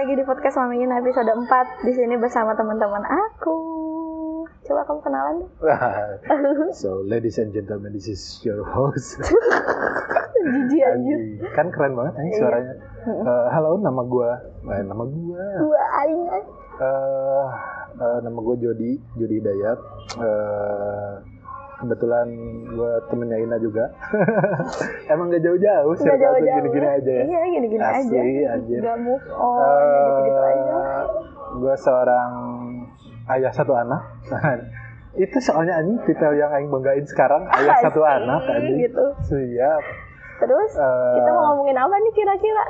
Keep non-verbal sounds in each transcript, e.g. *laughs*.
Lagi di podcast Mami Ina episode 4 Di sini bersama teman-teman aku Coba kamu kenalan dong *laughs* so, ladies and gentlemen, this is your host. *laughs* Anjir Anjing. Kan keren banget nih Iya. suaranya. Eh, halo, nama gua. Eh, nama gua. Dua aing Eh, eh, nama gua Jody, Jody Dayat. Eh, kebetulan gua temennya Ina juga. *laughs* Emang gak jauh-jauh, circle tuh jauh-jauh gini-gini aja ya. Iya, gini-gini aja Asli, anjir. Gak move on, gitu-gitu aja gua seorang ayah satu anak. *laughs* Itu soalnya anjing titel yang aing banggain sekarang *laughs* ayah satu Asik, anak anjing. gitu. Siap. Terus, Eh, kita mau ngomongin apa nih kira-kira?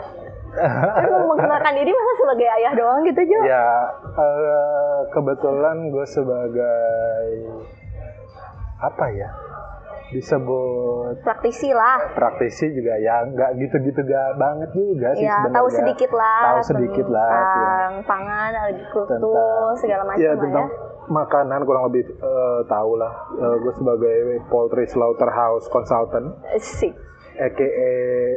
Kan mau mengenalkan diri masa sebagai ayah doang gitu, Jo? Ya, eh, kebetulan gue sebagai apa ya? Disebut Praktisi lah praktisi juga ya nggak gitu-gitu gak banget juga sih Ya, sebenarnya. tahu sedikit lah Tahu sedikit lah, tentang pangan, agrikultur, segala macam ya tentang ya. makanan kurang lebih eh, tahu lah. gue sebagai poultry slaughterhouse consultant, Sik. aka eh,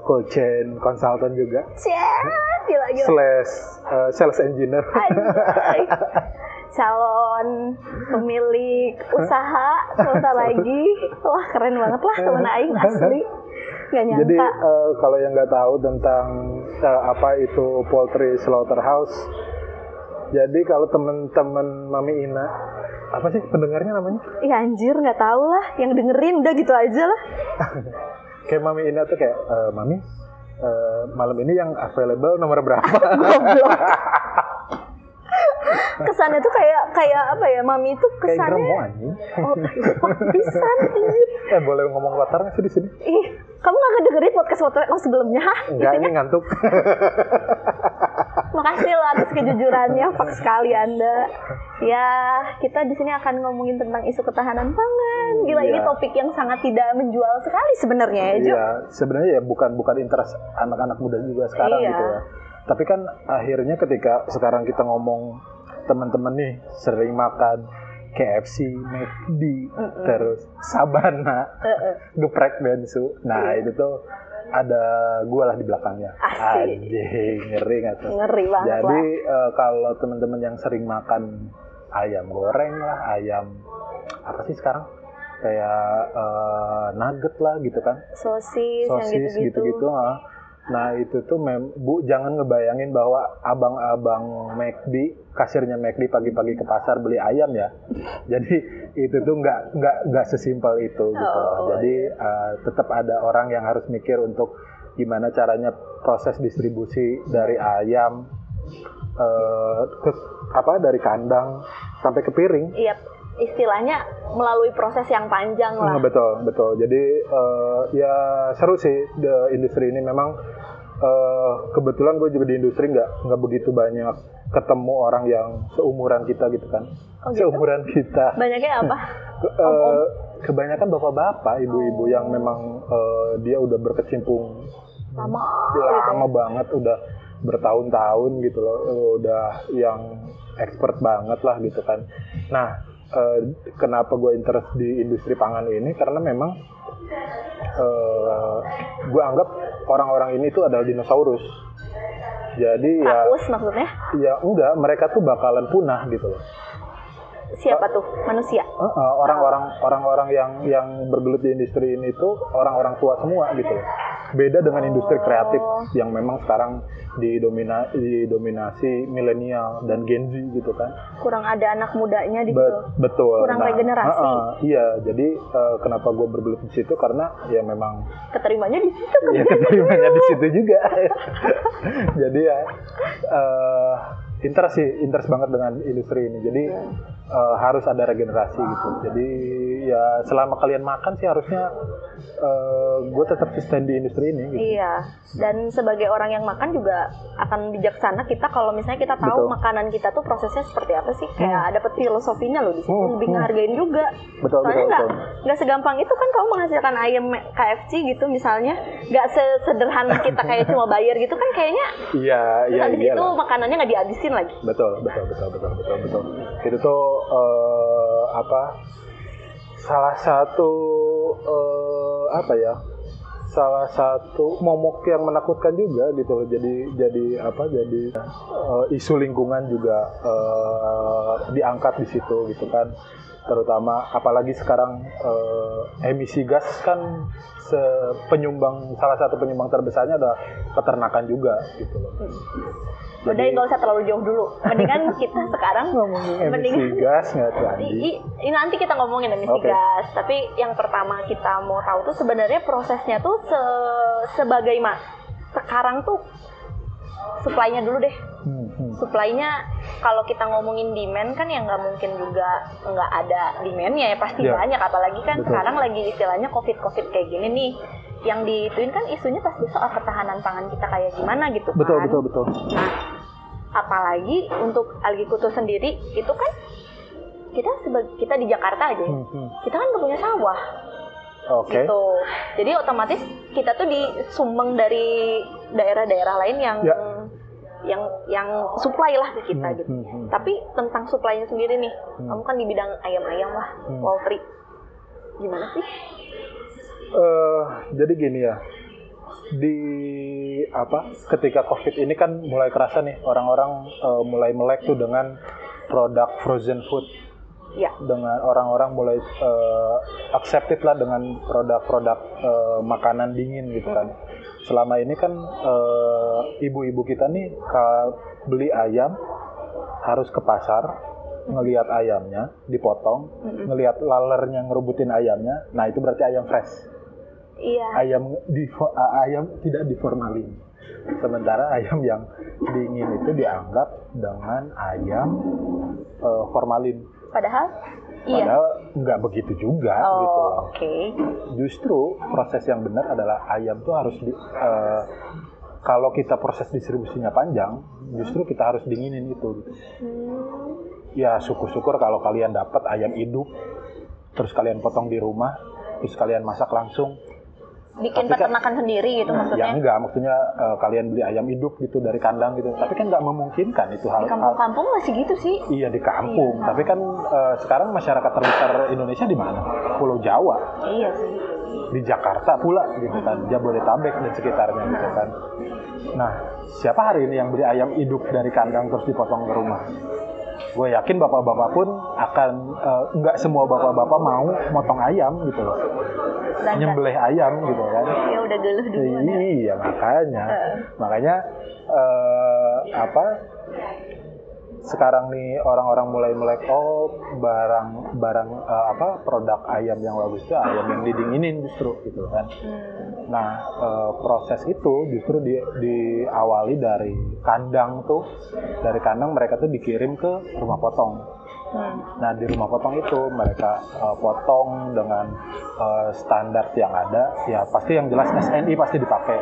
cold chain consultant juga, Cek, gila gila. slash eh, sales engineer. *laughs* Calon pemilik usaha sebentar *laughs* lagi. Wah keren banget lah temen *laughs* Aing asli. Nggak nyangka. Jadi eh, kalau yang nggak tahu tentang eh, apa itu poultry slaughterhouse, jadi kalau teman-teman Mami Ina, apa sih pendengarnya namanya? Ih anjir nggak tahu lah. Yang dengerin udah gitu aja lah. *laughs* Kayak Mami Ina tuh kayak, "Eh, Mami, eh, malam ini yang available nomor berapa? Kesannya tuh kayak kayak apa ya mami tuh kayak kesannya anjing. oh pisan anjir eh boleh ngomong latar nggak sih di sini? ih kamu nggak ngedengerin podcast podcast oh, sebelumnya? Enggak, ini ngantuk. *laughs* Makasih loh atas kejujurannya, pak sekali Anda. Ya, kita di sini akan ngomongin tentang isu ketahanan pangan. Gila, ini Iya. topik yang sangat tidak menjual sekali sebenarnya ya, Jo. Iya, sebenarnya ya bukan bukan interest anak-anak muda juga sekarang Iya. gitu ya. Tapi kan akhirnya ketika sekarang kita ngomong teman-teman nih sering makan KFC, McD, Mm-mm. terus Sabana, Heeh. *laughs* geprek bensu. Nah, Iya. itu tuh ada gua lah di belakangnya. Asik. Anjing, ngeri nggak tuh? Ngeri banget Jadi eh, kalau teman-teman yang sering makan ayam goreng lah, ayam apa sih sekarang? Kayak eh, nugget lah gitu kan Sosis, yang sosis gitu-gitu. gitu-gitu ah. Nah itu tuh mem bu jangan ngebayangin bahwa abang-abang McD kasirnya McD pagi-pagi ke pasar beli ayam ya. *laughs* Jadi itu tuh nggak nggak nggak sesimpel itu gitu. Oh, Jadi eh, tetap ada orang yang harus mikir untuk gimana caranya proses distribusi dari ayam eh, ke apa dari kandang sampai ke piring. Iya, istilahnya melalui proses yang panjang lah. Hmm, betul, betul. Jadi eh, ya seru sih the industri ini memang eh, kebetulan gue juga di industri nggak nggak begitu banyak ketemu orang yang seumuran kita gitu kan. Oh, gitu? Seumuran kita. Banyaknya apa? *laughs* Ke- eh, kebanyakan bapak-bapak, ibu-ibu yang memang eh, dia udah berkecimpung Lama gitu ya. lama banget, udah bertahun-tahun gitu loh, udah yang expert banget lah gitu kan. Nah, eh, kenapa gue interest di industri pangan ini? Karena memang eh, gue anggap orang-orang ini tuh adalah dinosaurus. Jadi ya, maksudnya? ya enggak, mereka tuh bakalan punah gitu loh. Siapa tuh? Manusia? Eh, eh, orang-orang orang-orang yang yang bergelut di industri ini tuh orang-orang tua semua gitu. Beda dengan industri kreatif Oh. yang memang sekarang didomina, didominasi milenial dan Gen Z gitu kan. Kurang ada anak mudanya di situ. Bet- betul. Kurang regenerasi. eh, eh, iya, jadi eh, kenapa gue bergelut di situ karena ya memang Keterimanya di situ kan? ya keterimanya di situ juga. *laughs* jadi ya eh interest sih, interest banget dengan industri ini. Jadi eh, harus ada regenerasi gitu. Jadi ya selama kalian makan sih harusnya gue tetap sustain di industri ini. Gitu. Iya, dan sebagai orang yang makan juga akan bijaksana kita kalau misalnya kita tahu Betul. makanan kita tuh prosesnya seperti apa sih, kayak dapet filosofinya loh di situ, Hmm, lebih hmm. ngehargain juga. Betul, Soalnya nggak nggak segampang itu kan kamu menghasilkan ayam KFC gitu misalnya, nggak sesederhana kita kayak cuma bayar gitu kan kayaknya. Iya, iya, iya. itu makanannya nggak dihabisin lagi. betul betul betul betul betul betul itu tuh eh, apa salah satu eh, apa ya salah satu momok yang menakutkan juga gitu. Jadi jadi apa? Jadi eh, isu lingkungan juga eh, diangkat di situ gitu kan. Terutama apalagi sekarang eh, emisi gas kan penyumbang salah satu penyumbang terbesarnya adalah peternakan juga gitu loh. Udah nggak usah terlalu jauh dulu. Mendingan *laughs* kita sekarang ngomongin emisi mendingan gas nggak tuh ini nanti kita ngomongin emisi Oke. gas, tapi yang pertama kita mau tahu tuh sebenarnya prosesnya tuh se sebagai ma sekarang tuh supply-nya dulu deh. Hmm, hmm. Supply-nya kalau kita ngomongin demand kan ya nggak mungkin juga nggak ada demand-nya ya pasti Iya. banyak apalagi kan Betul. sekarang lagi istilahnya covid covid kayak gini nih yang dituin kan isunya pasti soal ketahanan pangan kita kayak gimana gitu kan. Betul betul betul. Nah, apalagi untuk agrikultur sendiri itu kan kita sebagai kita di Jakarta aja, ya, Hmm, hmm. kita kan nggak punya sawah Oke. gitu. Jadi otomatis kita tuh disumbang dari daerah-daerah lain yang Ya. Yang yang supply lah ke kita Hmm, gitu. hmm, hmm. Tapi tentang supply-nya sendiri nih, Hmm. kamu kan di bidang ayam-ayam lah, Hmm. poultry. Gimana sih? Eh, jadi gini ya di apa ketika covid ini kan mulai kerasa nih orang-orang eh, mulai melek tuh dengan produk frozen food Ya. dengan orang-orang mulai eh, accepted lah dengan produk-produk eh, makanan dingin gitu kan selama ini kan eh, ibu-ibu kita nih kalau beli ayam harus ke pasar ngelihat ayamnya dipotong Mm-mm. ngelihat lalernya ngerubutin ayamnya nah itu berarti ayam fresh Iya. ayam di ayam tidak diformalin sementara ayam yang dingin itu dianggap dengan ayam eh, formalin Padahal. Padahal nggak begitu juga Oh, gitu loh oke. justru proses yang benar adalah ayam tuh harus di eh, kalau kita proses distribusinya panjang justru kita harus dinginin itu gitu. Hmm. ya syukur-syukur kalau kalian dapat ayam hidup terus kalian potong di rumah terus kalian masak langsung Bikin Tapi kan- peternakan sendiri gitu ya maksudnya. enggak maksudnya eh, kalian beli ayam hidup gitu dari kandang gitu. Tapi kan nggak memungkinkan itu hal, Di kampung-kampung masih gitu sih. iya di kampung. Iya. tapi kan eh, sekarang masyarakat terbesar Indonesia di mana? Pulau Jawa. Iya sih. di Jakarta pula gitu kan Jabodetabek dan sekitarnya gitu kan. Nah siapa hari ini yang beli ayam hidup dari kandang terus dipotong ke rumah? Gue yakin bapak-bapak pun akan eh, nggak semua bapak-bapak mau motong ayam gitu loh Dan nyembelih ayam gitu kan ya udah geluh duluan ya. Iya makanya, Heeh. makanya eh, apa? Sekarang nih orang-orang mulai melek oh barang barang eh, apa produk ayam yang bagus itu ayam yang didinginin justru gitu kan. Hmm. Nah eh, proses itu justru di, diawali dari kandang tuh, dari kandang mereka tuh dikirim ke rumah potong. Hmm. Nah di rumah potong itu mereka uh, potong dengan uh, standar yang ada, ya pasti yang jelas SNI pasti dipakai.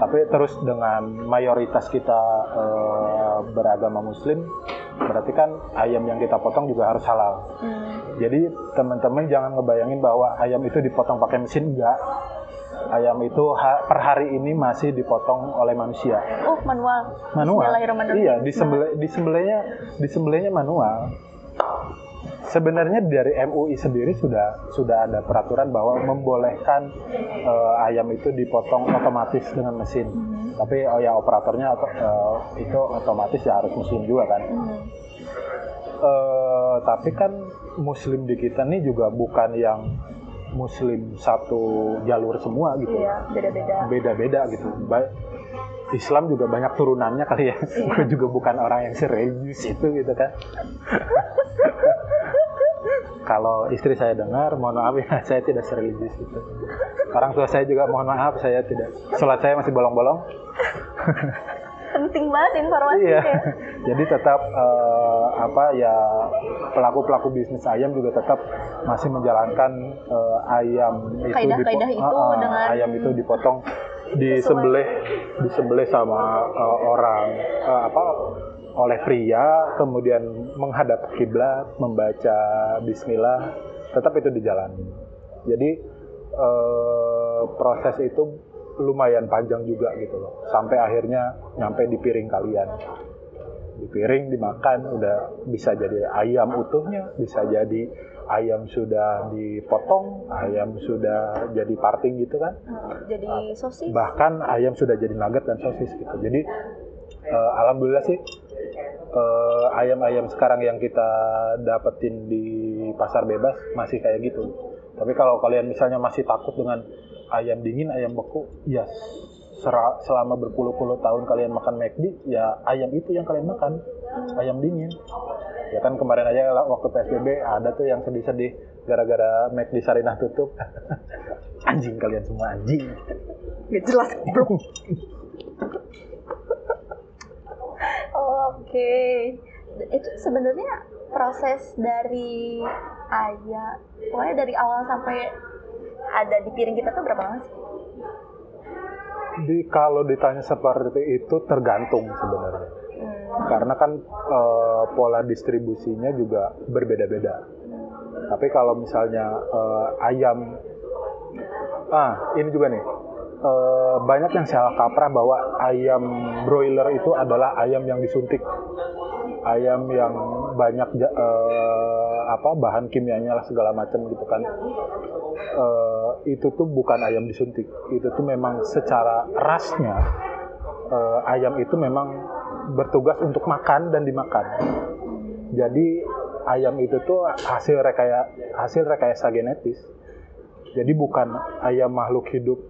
Tapi terus dengan mayoritas kita uh, beragama Muslim, berarti kan ayam yang kita potong juga harus halal. Hmm. Jadi teman-teman jangan ngebayangin bahwa ayam itu dipotong pakai mesin enggak. Ayam itu ha- per hari ini masih dipotong oleh manusia Oh manual. manual. Iya, disembelih disembelihnya disembelihnya manual. Sebenarnya dari MUI sendiri sudah sudah ada peraturan bahwa membolehkan eh, ayam itu dipotong otomatis dengan mesin. Hmm. Tapi oh ya operatornya eh, itu otomatis ya harus muslim juga kan. Hmm. Eh, tapi kan muslim di kita nih juga bukan yang muslim satu jalur semua gitu. Iya beda-beda. Beda-beda gitu. Ba- Islam juga banyak turunannya kali ya. *laughs* Gue juga bukan orang yang serius itu gitu kan. *laughs* Kalau istri saya dengar, mohon maaf ya, *laughs* saya tidak serius itu. Orang tua saya juga mohon maaf, saya tidak. Sholat saya masih bolong-bolong. *laughs* Penting banget informasinya. Iya. *laughs* Jadi tetap eh, apa ya pelaku-pelaku bisnis ayam juga tetap masih menjalankan eh, ayam itu Kaidah-kaidah dipo- itu ah, dengan ayam itu dipotong disembelih disembelih sama eh, orang eh, apa oleh pria kemudian menghadap kiblat membaca bismillah tetap itu dijalani. Jadi eh, proses itu lumayan panjang juga gitu loh sampai akhirnya nyampe di piring kalian di piring dimakan udah bisa jadi ayam utuhnya bisa jadi ayam sudah dipotong ayam sudah jadi parting gitu kan Oh, jadi sosis. bahkan ayam sudah jadi nugget dan sosis gitu jadi eh, alhamdulillah sih eh, ayam-ayam sekarang yang kita dapetin di pasar bebas masih kayak gitu. Tapi kalau kalian misalnya masih takut dengan ayam dingin ayam beku ya sera- selama berpuluh-puluh tahun kalian makan McD ya ayam itu yang kalian makan ayam dingin. Ya kan kemarin aja waktu PSBB ada tuh yang sedih-sedih gara-gara McD Sarinah tutup. *laughs* Anjing kalian semua anjing. Gak jelas. Oke. Itu sebenarnya proses dari ayam, pokoknya dari awal sampai ada di piring kita tuh berapa lama sih? di kalau ditanya seperti itu tergantung sebenarnya Hmm. karena kan eh, pola distribusinya juga berbeda-beda tapi kalau misalnya eh, ayam ah ini juga nih eh, banyak yang salah kaprah bahwa ayam broiler itu adalah ayam yang disuntik. Ayam yang banyak eh, apa bahan kimianya lah segala macam gitu kan. Eh, itu tuh bukan ayam disuntik. Itu tuh memang secara rasnya eh, ayam itu memang bertugas untuk makan dan dimakan. Jadi ayam itu tuh hasil rekaya hasil rekayasa genetis. Jadi bukan ayam makhluk hidup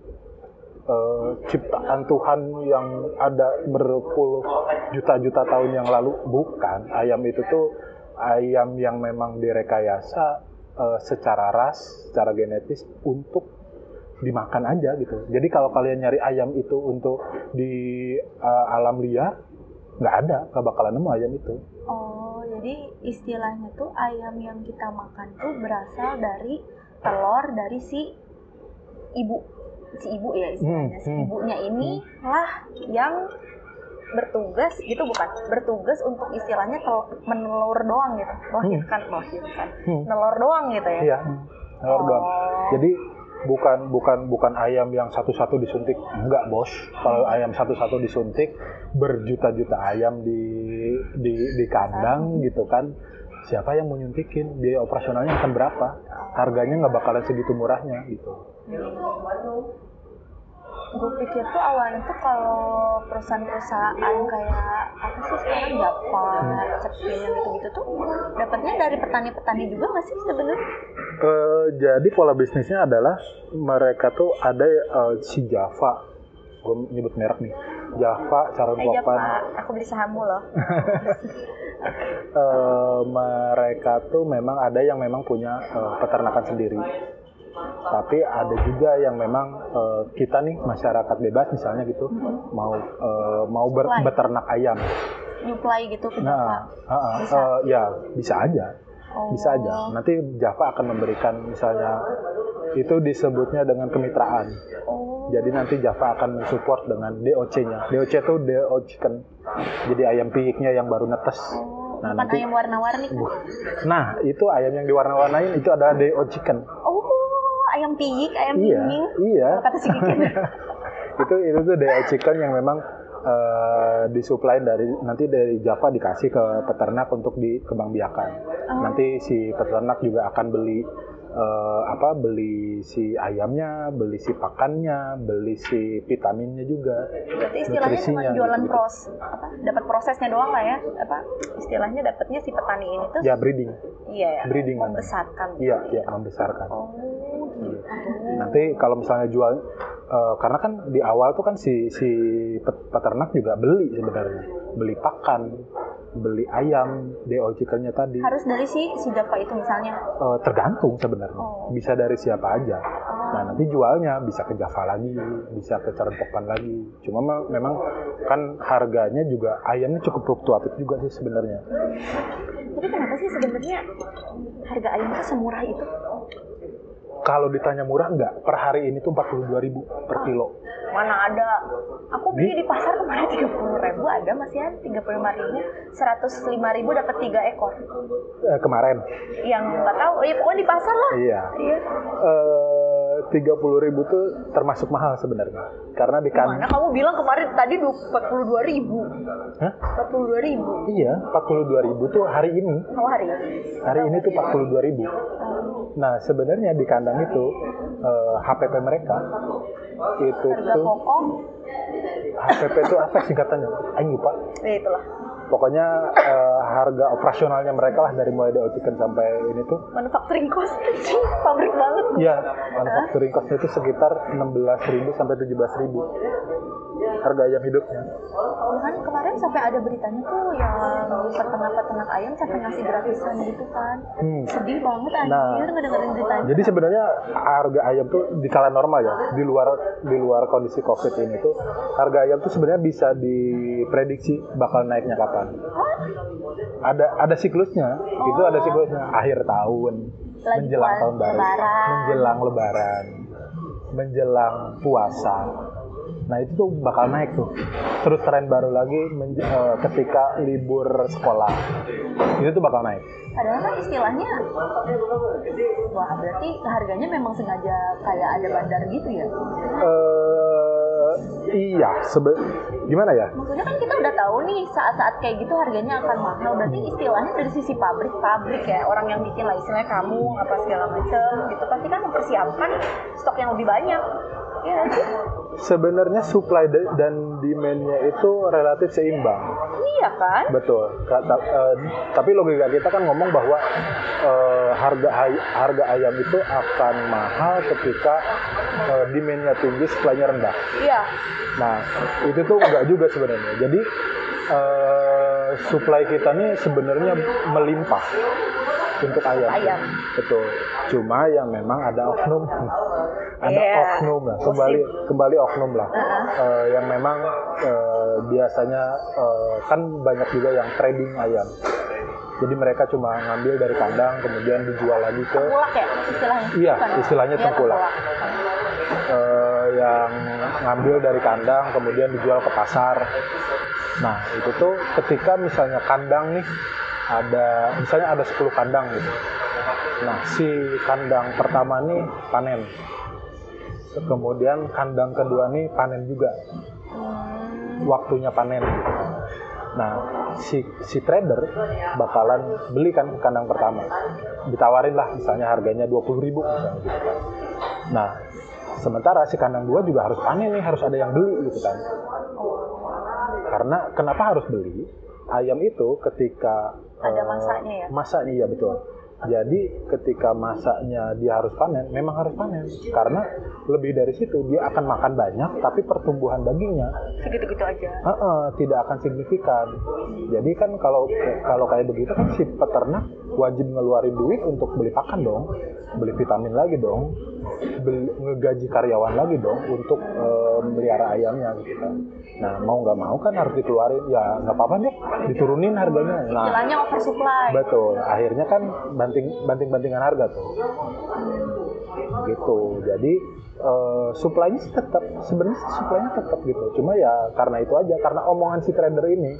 eh, ciptaan Tuhan yang ada berpuluh juta-juta tahun yang lalu bukan. Ayam itu tuh ayam yang memang direkayasa eh, secara ras secara genetis untuk dimakan aja gitu. Jadi kalau kalian nyari ayam itu untuk di eh, alam liar nggak ada nggak bakalan nemu ayam itu. Oh, jadi istilahnya tuh ayam yang kita makan tuh berasal dari telur dari si ibu, si ibu ya istilahnya. Hmm, Si hmm. ibunya ini lah yang bertugas gitu bukan? Bertugas untuk istilahnya tel- menelur doang gitu. Melahirkan, melahirkan. Hmm. Nelur doang gitu ya. iya doang Oh. jadi bukan bukan bukan ayam yang satu-satu disuntik enggak bos kalau ayam satu-satu disuntik berjuta-juta ayam di di di kandang gitu kan siapa yang mau nyuntikin biaya operasionalnya akan berapa harganya nggak bakalan segitu murahnya gitu. Gue pikir tuh awalnya tuh kalau perusahaan-perusahaan kayak apa sih sekarang Java, Cepin yang gitu-gitu tuh dapatnya dari petani-petani juga nggak sih sebenarnya? Eh, jadi pola bisnisnya adalah mereka tuh ada eh, si Java. Gue nyebut merek nih. Java Caron Eh Java, aku beli sahammu loh. *laughs* eh, mereka tuh memang ada yang memang punya eh, peternakan sendiri. Tapi ada juga yang memang eh, kita nih masyarakat bebas misalnya gitu mau eh, mau ber- beternak ayam. Nyuplai gitu ke. Nah, ah, ah, Bisa? eh, ya bisa aja, Oh. bisa aja. Nanti Java akan memberikan misalnya itu disebutnya dengan kemitraan. Oh. Jadi nanti Java akan mensupport dengan DOC-nya. DOC itu DO chicken. Jadi ayam piyiknya yang baru netes. Oh, Nah, bukan nanti- ayam warna-warni kan? Nah, itu ayam yang diwarna-warnain itu adalah DO chicken. Oh, ayam piyik, ayam Iya, iya. Kata si Kikin. *laughs* itu itu tuh DO chicken yang memang eh, disuplai dari nanti dari Java dikasih ke peternak untuk dikembangbiakan. Oh. Nanti si peternak juga akan beli eh, apa beli si ayamnya, beli si pakannya, beli si vitaminnya juga. Berarti istilahnya cuma Nutrisinya jualan gitu-gitu. pros, apa? Dapat prosesnya doang lah ya. Apa? Istilahnya dapatnya si petani ini tuh Ya breeding. iya ya, breeding membesarkan. Iya, iya membesarkan. Oh, gitu. Nanti kalau misalnya jual eh, karena kan di awal tuh kan si si pet- peternak juga beli sebenarnya. Beli pakan, beli ayam, DO chickennya tadi. Harus dari si si Java itu misalnya. Eh, tergantung sebenarnya. Oh. Bisa dari siapa aja. Nah, nanti jualnya bisa ke Java lagi, bisa ke Carenpokan lagi. Cuma me- memang kan harganya juga ayamnya cukup fluktuatif juga sih sebenarnya. Tapi kenapa sih sebenarnya harga ayam itu semurah itu? Kalau ditanya murah enggak, per hari ini tuh 42.000 per kilo. Mana ada? Aku beli di pasar kemarin tiga puluh ribu ada masih ada tiga puluh lima ribu, seratus lima ribu dapat tiga ekor. Eh, kemarin. Yang nggak tahu, ya pokoknya di pasar lah. Iya. Iya. Eh, tiga puluh ribu tuh termasuk mahal sebenarnya karena di kan Mana kamu bilang kemarin tadi empat puluh dua ribu. Hah? Empat puluh dua ribu. iya empat puluh dua ribu tuh hari ini Oh hari. hari ini tuh empat puluh dua ribu nah sebenarnya di kandang itu eh, HPP mereka itu Harga tuh pokok. HPP itu apa singkatannya? Ayo lupa. Ya itulah. Pokoknya eh, harga operasionalnya mereka lah dari mulai DO Chicken sampai ini tuh. Manufacturing cost *laughs* pabrik banget. Iya, manufacturing cost itu sekitar 16.000 sampai 17.000 harga ayam hidupnya. Bahkan kemarin sampai ada beritanya tuh yang peternak-peternak ayam sampai ngasih gratisan gitu kan. Hmm. Sedih banget anjir Nah. ngedengerin beritanya. Jadi sebenarnya harga ayam tuh di kala normal ya, di luar di luar kondisi Covid ini tuh harga ayam tuh sebenarnya bisa diprediksi bakal naiknya kapan. Ada ada siklusnya, itu ada siklusnya akhir tahun, Lagi menjelang tahun baru, lebaran. menjelang lebaran, menjelang puasa. Nah itu tuh bakal naik tuh. Terus tren baru lagi eh, ketika libur sekolah, itu tuh bakal naik. Padahal kan istilahnya, wah berarti harganya memang sengaja kayak ada bandar gitu ya. eh iya, sebe gimana ya? Maksudnya kan kita udah tahu nih saat-saat kayak gitu harganya akan mahal. Berarti istilahnya dari sisi pabrik-pabrik ya orang yang bikin lah istilahnya kamu apa segala macam gitu pasti kan mempersiapkan stok yang lebih banyak. Sebenarnya supply da- dan demand-nya itu relatif seimbang. Iya kan? Betul. Ka- ta- eh, tapi logika kita kan ngomong bahwa eh, harga ay- harga ayam itu akan mahal ketika eh, demand-nya tinggi, supply-nya rendah. Iya. Nah, itu tuh enggak juga sebenarnya. Jadi eh, supply kita nih sebenarnya melimpah untuk ayam. Ayam. Betul. Cuma yang memang ada oknum. *laughs* Ada Iya. oknum lah. Kembali kembali oknum lah. Uh-uh. Eh, yang memang eh, biasanya eh, kan banyak juga yang trading ayam. Jadi mereka cuma ngambil dari kandang kemudian dijual lagi ke Tengkulak ya istilahnya? Iya, ya? istilahnya Iya, tengkulak. eh, yang ngambil dari kandang kemudian dijual ke pasar. Nah, itu tuh ketika misalnya kandang nih ada misalnya ada 10 kandang gitu. Nah, si kandang pertama nih panen. Kemudian kandang kedua nih panen juga. Waktunya panen. Nah, si si trader bakalan beli kan kandang pertama. Ditawarin lah misalnya harganya 20.000 ribu misalnya. Nah, sementara si kandang dua juga harus panen nih, harus ada yang beli gitu kan. Karena kenapa harus beli? Ayam itu ketika Ada eh, masanya ya? Masanya iya betul. Jadi ketika masaknya dia harus panen, memang harus panen karena lebih dari situ dia akan makan banyak, tapi pertumbuhan dagingnya segitu-gitu aja. Heeh, tidak akan signifikan. Jadi kan kalau kalau kayak begitu kan si peternak wajib ngeluarin duit untuk beli pakan dong, beli vitamin lagi dong, beli, ngegaji karyawan lagi dong untuk eh, melihara ayamnya gitu kan. Nah mau nggak mau kan harus dikeluarin, ya nggak apa-apa deh, diturunin harganya. Nah Istilahnya oversupply. betul, akhirnya kan banting banting bantingan harga tuh. Gitu. Jadi eh, supply-nya sih tetap sebenarnya supply-nya tetap gitu. Cuma ya karena itu aja karena omongan si trader ini.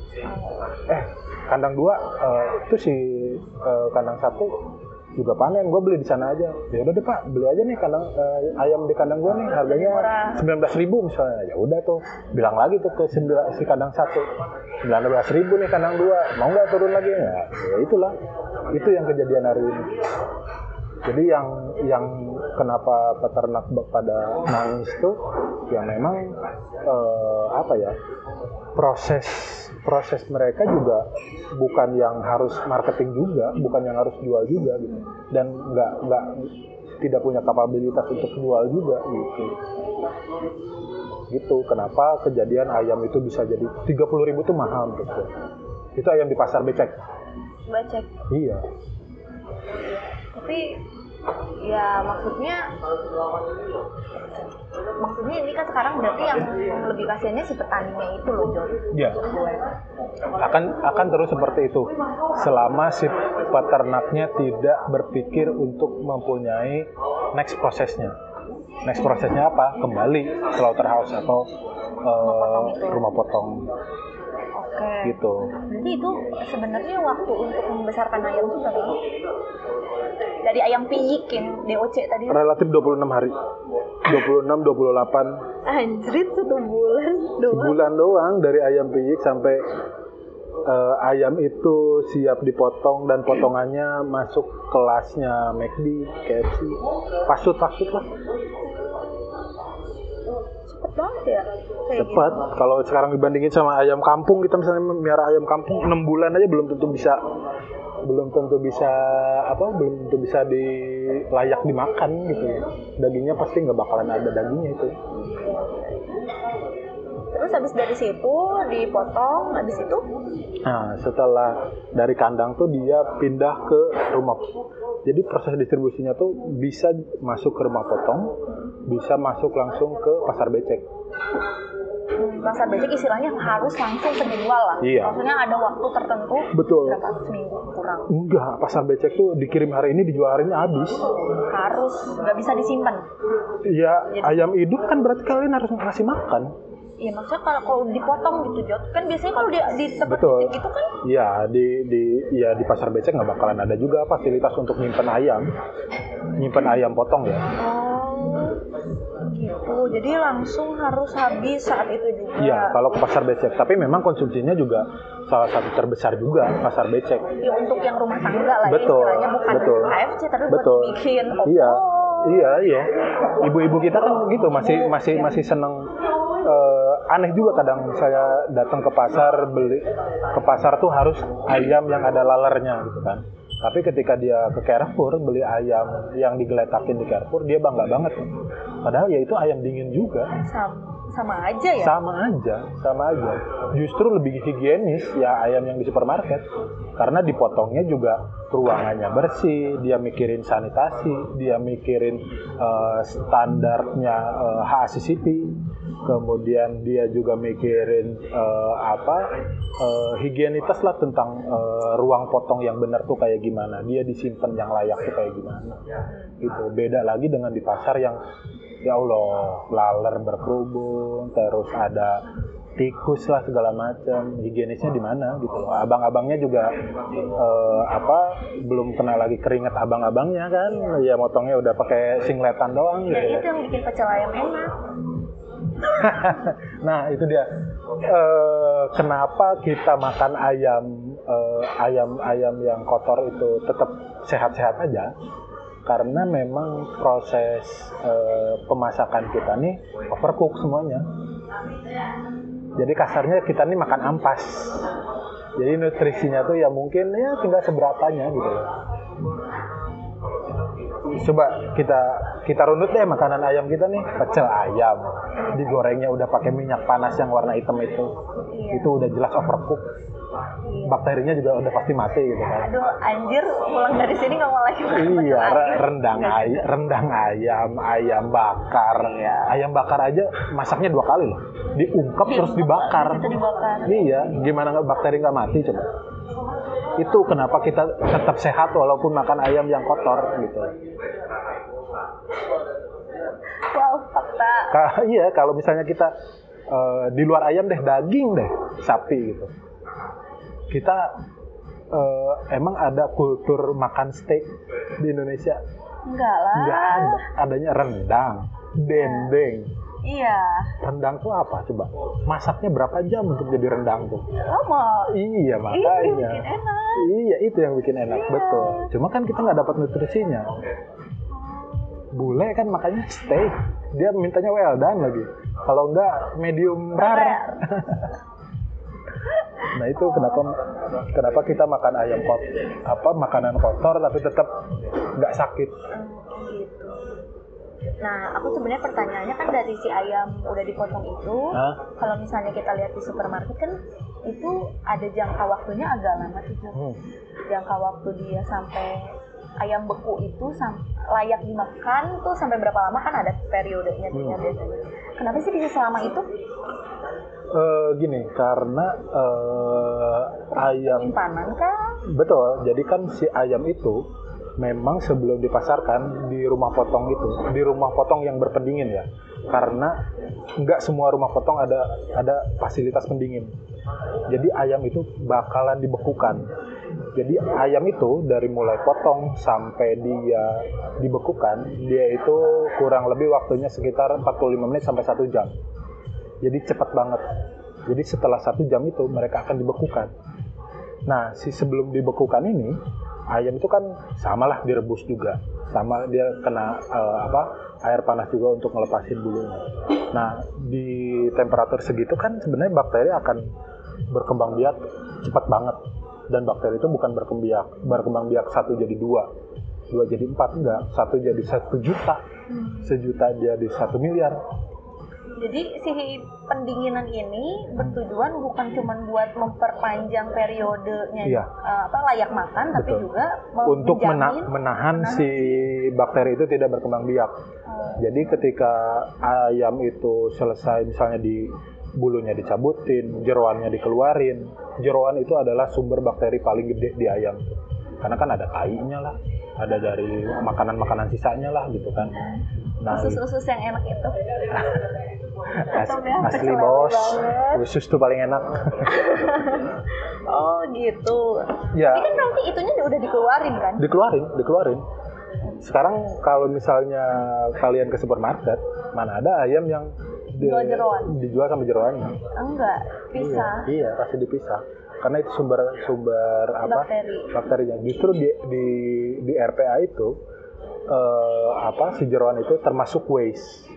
Eh kandang dua eh, itu si eh, kandang satu juga panen gue beli di sana aja. Ya udah deh pak beli aja nih kandang eh, ayam di kandang gue nih harganya sembilan belas ribu misalnya. Ya udah tuh bilang lagi tuh ke sembilan- si kandang satu. Sembilan belas ribu nih kandang dua. Mau nggak turun lagi? Ya, ya itulah. Itu yang kejadian hari ini. Jadi yang yang kenapa peternak pada nangis tuh ya memang eh, apa ya proses proses mereka juga bukan yang harus marketing juga bukan yang harus jual juga gitu dan nggak nggak tidak punya kapabilitas untuk jual juga gitu gitu kenapa kejadian ayam itu bisa jadi 30.000 ribu tuh mahal menurut gue. itu ayam di pasar becek Coba cek. iya Tapi ya maksudnya maksudnya ini kan sekarang berarti yang lebih kasihannya si petaninya itu loh Jon. Iya. Akan akan terus seperti itu selama si peternaknya tidak berpikir untuk mempunyai next prosesnya next prosesnya apa kembali slaughterhouse atau eh, rumah potong Oke. gitu. Berarti itu sebenarnya waktu untuk membesarkan ayam itu berapa lama? Dari ayam piyik yang DOC tadi. Relatif 26 hari. 26 28 Anjrit satu bulan doang. sebulan doang dari ayam piyik sampai eh, ayam itu siap dipotong dan potongannya masuk kelasnya McD, KFC, fast food fast food lah. Banget ya. Kayak Cepat. Kalau sekarang dibandingin sama ayam kampung, kita misalnya miara ayam kampung 6 bulan aja belum tentu bisa belum tentu bisa apa belum tentu bisa di layak dimakan gitu ya dagingnya pasti nggak bakalan ada dagingnya itu Terus habis dari situ dipotong, habis itu Nah, setelah dari kandang tuh dia pindah ke rumah. Jadi proses distribusinya tuh bisa masuk ke rumah potong, bisa masuk langsung ke pasar becek. hmm, pasar becek istilahnya harus langsung penjual lah. Iya. Maksudnya ada waktu tertentu Betul. berapa seminggu kurang. Enggak, pasar becek tuh dikirim hari ini dijual hari ini habis. Harus nggak bisa disimpan. Ya, ayam hidup kan berarti kalian harus ngasih makan. Iya maksudnya kalau kalau dipotong gitu Jod, kan biasanya kalau di, di tempat Betul. becek itu kan Iya, di di ya di pasar becek nggak bakalan ada juga fasilitas untuk nyimpen ayam. Nyimpen ayam potong ya. oh gitu. Jadi langsung harus habis saat itu juga. Iya, kalau ke pasar becek. Tapi memang konsumsinya juga salah satu terbesar juga pasar becek. Ya, untuk yang rumah tangga lah Betul, ya istilahnya bukan betul. KFC tapi Betul. buat opor. Iya, iya, iya. Ibu-ibu kita kan gitu masih masih masih seneng. eh, aneh juga kadang saya datang ke pasar beli ke pasar tuh harus ayam yang ada lalernya gitu kan. Tapi ketika dia ke Carrefour beli ayam yang digeletakin di Carrefour dia bangga banget. Padahal ya itu ayam dingin juga. Sama aja ya. Sama aja, sama aja. Justru lebih higienis ya ayam yang di supermarket. Karena dipotongnya juga ruangannya bersih, dia mikirin sanitasi, dia mikirin eh, standarnya eh, HACCP. Kemudian dia juga mikirin eh, apa eh, higienitas lah tentang eh, ruang potong yang benar tuh kayak gimana. Dia disimpan yang layak tuh kayak gimana. Gitu. Beda lagi dengan di pasar yang ya Allah laler berkerubung terus ada tikus lah segala macam. Higienisnya di mana gitu loh. Abang-abangnya juga eh, apa belum kena lagi keringet abang-abangnya kan. Ya motongnya udah pakai singletan doang Ya. gitu itu yang bikin pecel ayam enak. *laughs* nah itu dia. Eh, kenapa kita makan ayam eh, ayam ayam yang kotor itu tetap sehat-sehat aja karena memang proses eh, pemasakan kita nih overcook semuanya. Jadi kasarnya kita nih makan ampas. Jadi nutrisinya tuh ya mungkin ya tinggal seberapanya gitu. Coba kita kita runut deh makanan ayam kita nih. Pecel ayam. Digorengnya udah pakai minyak panas yang warna hitam itu. Itu udah jelas overcook. Bakterinya juga udah pasti mati gitu kan Aduh, anjir, pulang dari sini nggak mau lagi makan Iya, rendang ayam, rendang ayam, ayam bakar. Iya. Ayam bakar aja masaknya dua kali loh. Diungkep terus dibakar. Dibakar. Iya, gimana nggak bakteri nggak mati coba? Itu kenapa kita tetap sehat walaupun makan ayam yang kotor gitu. Wow, fakta. Ka- iya, kalau misalnya kita eh, di luar ayam deh daging deh sapi gitu. Kita eh, emang ada kultur makan steak di Indonesia? Enggak lah. Nggak ada. Adanya rendang, dendeng. Iya. Rendang tuh apa coba? Masaknya berapa jam untuk jadi rendang tuh? Lama. Iya Iya, makanya. bikin enak. Iya itu yang bikin enak Iya. betul. Cuma kan kita nggak dapat nutrisinya. Bule kan makanya steak. Dia mintanya well done lagi. Kalau enggak medium rare. *laughs* Nah itu kenapa kenapa kita makan ayam kot apa makanan kotor tapi tetap nggak sakit. gitu. Nah, aku sebenarnya pertanyaannya kan dari si ayam udah dipotong itu, Hah? kalau misalnya kita lihat di supermarket kan itu ada jangka waktunya agak lama tuh. Hmm. Jangka waktu dia sampai ayam beku itu layak dimakan tuh sampai berapa lama kan ada periodenya ya Hmm. biasanya. Kenapa sih bisa selama itu? Eh, gini karena eh, ayam Simpanan kah? Betul. Jadi kan si ayam itu memang sebelum dipasarkan di rumah potong itu, di rumah potong yang berpendingin ya, karena nggak semua rumah potong ada ada fasilitas pendingin. Jadi ayam itu bakalan dibekukan. Jadi ayam itu dari mulai potong sampai dia dibekukan, dia itu kurang lebih waktunya sekitar 45 menit sampai satu jam. Jadi cepat banget. Jadi setelah satu jam itu mereka akan dibekukan. Nah, si sebelum dibekukan ini ayam itu kan samalah direbus juga sama dia kena uh, apa air panas juga untuk ngelepasin bulunya nah di temperatur segitu kan sebenarnya bakteri akan berkembang biak cepat banget dan bakteri itu bukan berkembang biak berkembang biak satu jadi dua dua jadi empat enggak satu jadi satu juta sejuta jadi satu miliar jadi si pendinginan ini bertujuan bukan cuma buat memperpanjang periodenya Iya. uh, apa layak makan, tapi Betul. juga untuk mena- menahan menahan si bakteri itu tidak berkembang biak. uh, Jadi ketika ayam itu selesai misalnya di bulunya dicabutin, jeroannya dikeluarin. Jeroan itu adalah sumber bakteri paling gede di ayam. Karena kan ada tainya lah, ada dari makanan-makanan sisanya lah gitu kan. Nah, usus-usus yang enak itu. *laughs* as- Tomnya asli bos, banget. usus tuh paling enak. *laughs* Oh gitu. ya, Tapi kan nanti itunya udah dikeluarin kan? dikeluarin, dikeluarin. Sekarang kalau misalnya kalian ke supermarket, mana ada ayam yang di- Jual jeroan. dijual sama jeroannya? Enggak, pisah. Iya, iya, pasti dipisah. Karena itu sumber sumber apa? Bakteri. Bakterinya. Justru di di di RPA itu eh, apa si jeroan itu termasuk waste.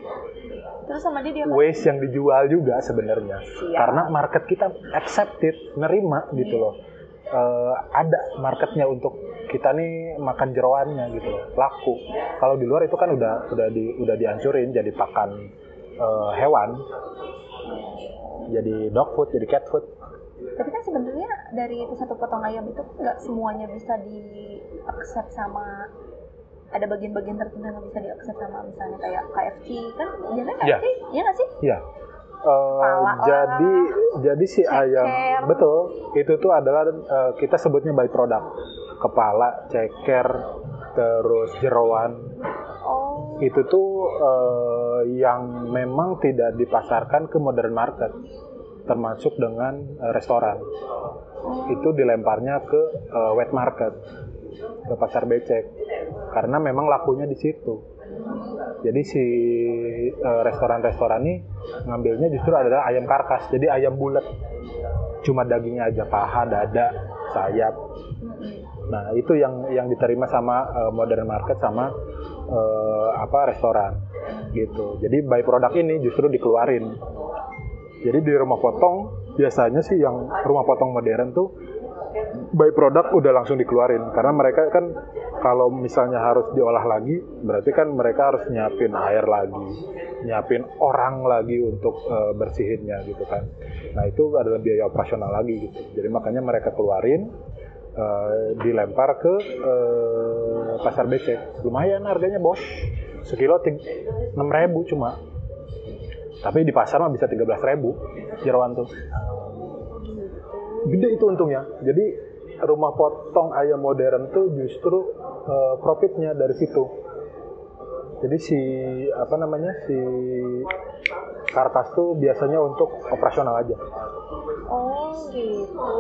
Terus sama dia dia Waste yang dijual juga sebenarnya. Karena market kita accepted, nerima gitu loh. Eh, ada marketnya untuk kita nih makan jeroannya gitu loh, laku. Kalau di luar itu kan udah udah di udah dihancurin jadi pakan eh, hewan. Jadi dog food, jadi cat food. Tapi kan sebenarnya dari itu satu potong ayam itu nggak semuanya bisa di accept sama ada bagian-bagian tertentu yang bisa di accept sama misalnya kayak KFC kan biasanya Iya. KFC iya nggak sih? Iya. Eh, Kepala jadi jadi si ceker. ayam betul itu tuh adalah eh, kita sebutnya by product kepala ceker terus jeroan Oh, itu tuh eh, yang memang tidak dipasarkan ke modern market termasuk dengan eh, restoran. Itu dilemparnya ke eh, wet market ke pasar becek karena memang lakunya di situ. Jadi si restoran-restoran ini ngambilnya justru adalah ayam karkas jadi ayam bulat. Cuma dagingnya aja paha dada sayap. Nah, itu yang yang diterima sama eh, modern market sama eh, apa restoran gitu. Jadi by produk ini justru dikeluarin. Jadi di rumah potong biasanya sih yang rumah potong modern tuh by produk udah langsung dikeluarin karena mereka kan kalau misalnya harus diolah lagi berarti kan mereka harus nyiapin air lagi, nyiapin orang lagi untuk eh, bersihinnya gitu kan. Nah, itu adalah biaya operasional lagi gitu. Jadi makanya mereka keluarin eh, dilempar ke eh, pasar becek. Lumayan harganya bos, sekilo enam ribu cuma. Tapi di pasar mah bisa 13.000 ribu jeroan tuh. Gede itu untungnya. Jadi rumah potong ayam modern tuh justru eh, profitnya dari situ. Jadi si apa namanya si karkas tuh biasanya untuk operasional aja. oh gitu.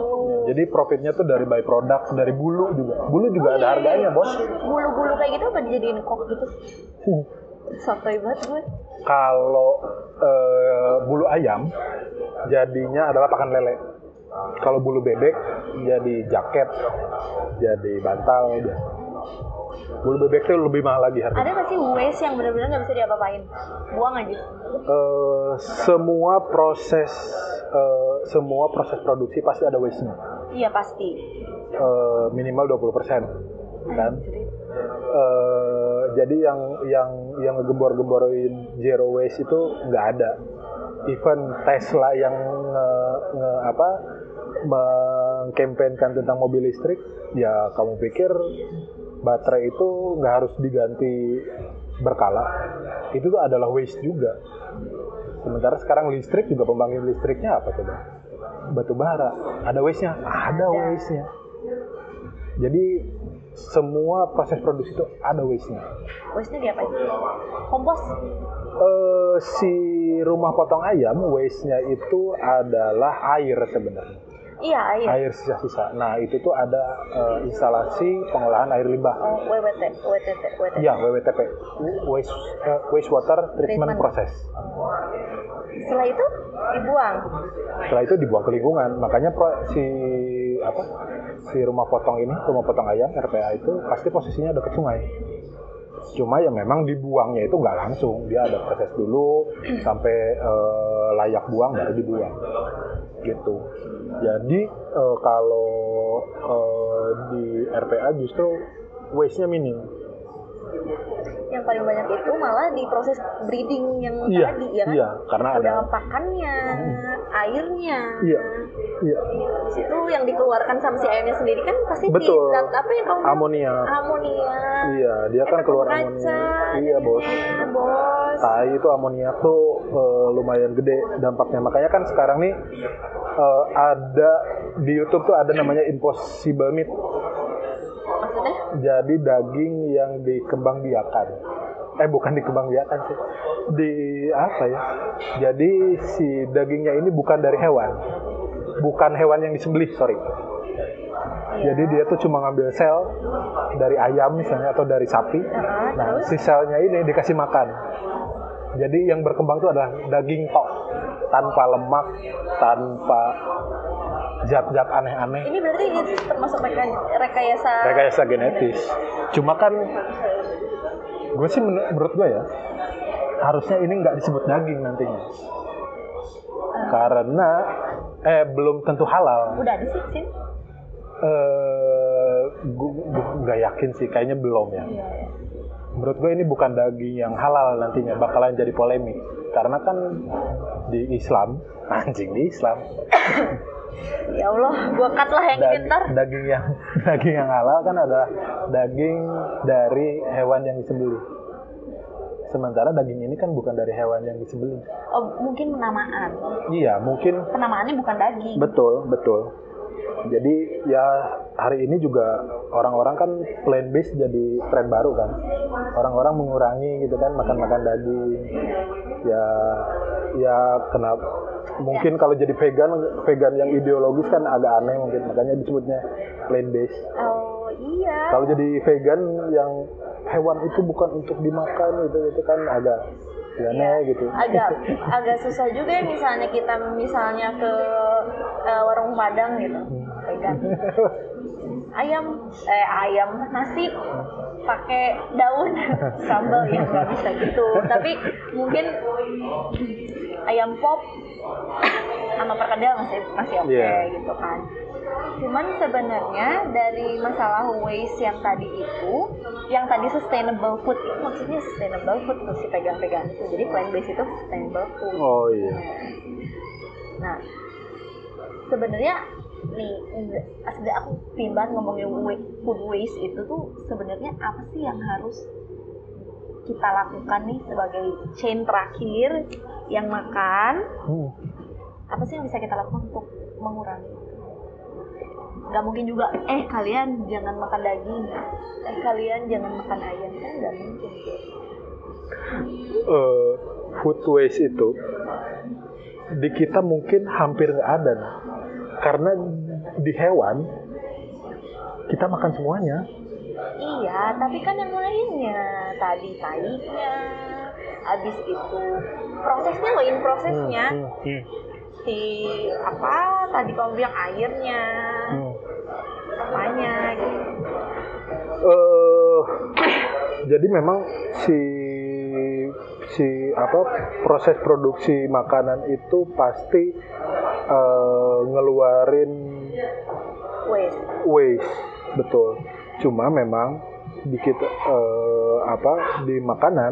Jadi profitnya tuh dari by product, dari bulu juga. Bulu juga ada harganya, bos. Bulu-bulu kayak gitu apa dijadiin kok gitu? Sotoy banget gue. Kalau eh, bulu ayam jadinya adalah pakan lele. Kalau bulu bebek jadi jaket, jadi bantal biasa. Bulu bebek tuh lebih mahal lagi harganya. Ada nggak sih waste yang benar-benar nggak bisa diapa-apain? Buang aja. Eh, semua proses eh, semua proses produksi pasti ada waste-nya. Iya pasti. Eh, minimal 20% kan. Anjrit. Eh, jadi yang yang yang ngegembor-gemborin zero waste itu nggak ada. Even Tesla yang nge, nge- apa mengkampanyekan tentang mobil listrik, ya kamu pikir baterai itu nggak harus diganti berkala? Itu tuh adalah waste juga. Sementara sekarang listrik juga pembangkit listriknya apa coba? Batu bara. Ada waste-nya? Ada waste-nya. Jadi semua proses produksi itu ada waste-nya. Waste-nya diapain? Kompos? Eh, si rumah potong ayam waste-nya itu adalah air sebenarnya. Iya, air. Air sisa-sisa. Nah, itu tuh ada eh, instalasi pengolahan air limbah. Oh, WWT, WTT, WTT. Iya, WWTP. Waste eh, wastewater treatment, Treatment. process. Setelah itu dibuang. Setelah itu dibuang ke lingkungan. Makanya pro- si apa? Si rumah potong ini, rumah potong ayam RPA itu pasti posisinya dekat sungai. Cuma ya memang dibuangnya itu nggak langsung, dia ada proses dulu sampai eh, layak buang baru dibuang, gitu. Jadi eh, kalau eh, di RPA justru waste-nya minim. Yang paling banyak itu malah di proses breeding yang Iya, tadi ya kan? iya, karena ada Udah pakannya, airnya. Iya, iya, Di situ yang dikeluarkan sama si ayamnya sendiri kan pasti Betul. zat apa yang kamu amonia. Amonia. Iya, dia kan keluar kaca, amonia. Iya, bos. jadinya, bos. tai itu amoniak tuh eh, lumayan gede dampaknya. Makanya kan sekarang nih eh, ada di YouTube tuh ada namanya impossible meat. Jadi daging yang dikembangbiakan. Eh bukan dikembangbiakan sih. Di apa ya? Jadi si dagingnya ini bukan dari hewan. Bukan hewan yang disembelih, sorry. Jadi dia tuh cuma ngambil sel dari ayam misalnya atau dari sapi. Nah, si selnya ini dikasih makan. Jadi yang berkembang itu adalah daging tok, tanpa lemak, tanpa zat-zat aneh-aneh. Ini berarti ini termasuk reka- rekayasa. Rekayasa genetis. Cuma kan gue sih men- menurut gue ya harusnya ini nggak disebut daging nantinya. Karena eh belum tentu halal. Udah ada sih, Sin? Eh gue nggak yakin sih, kayaknya belum ya. Iya, iya. menurut gue ini bukan daging yang halal nantinya bakalan jadi polemik karena kan di Islam *laughs* anjing di Islam Ya Allah, gua cut lah yang ini dag- ntar. daging yang *laughs* daging yang halal kan adalah daging dari hewan yang disembelih sementara daging ini kan bukan dari hewan yang disembelih Oh, mungkin penamaan. iya mungkin Penamaannya bukan daging. betul betul jadi ya hari ini juga orang-orang kan plant based jadi tren baru kan orang-orang mengurangi gitu kan makan-makan daging ya ya kenapa mungkin kalau jadi vegan vegan yang ideologis kan agak aneh mungkin. Makanya disebutnya plant based. Oh, iya. kalau jadi vegan yang hewan itu bukan untuk dimakan gitu itu kan agak ya aneh gitu. agak *laughs* agak susah juga ya misalnya kita misalnya ke eh, warung Padang gitu. Vegan. *laughs* Ayam eh ayam nasi pakai daun *laughs* sambal ya nggak bisa gitu. Tapi mungkin ayam pop sama perkedel masih masih oke Iya. gitu kan. Cuman sebenarnya dari masalah waste yang tadi itu yang tadi sustainable food itu maksudnya sustainable food tuh si pegang-pegang itu. Jadi plant based itu sustainable food. Oh iya. Nah, sebenarnya nih aku banget ngomongin food waste itu tuh sebenarnya apa sih yang harus kita lakukan nih sebagai chain terakhir yang makan Hmm. apa sih yang bisa kita lakukan untuk mengurangi itu? Gak mungkin juga, eh kalian jangan makan daging, eh kalian jangan makan ayam kan nggak mungkin. eh, food waste itu di kita mungkin hampir nggak ada nah. karena di hewan kita makan semuanya Iya, tapi kan yang lainnya tadi tainya, habis itu prosesnya loh, in prosesnya Hmm, hmm, hmm, si apa tadi kamu bilang airnya, hmm. apanya gitu. Eh, jadi memang si si apa proses produksi makanan itu pasti eh, ngeluarin Waste. waste betul cuma memang di kita eh, apa di makanan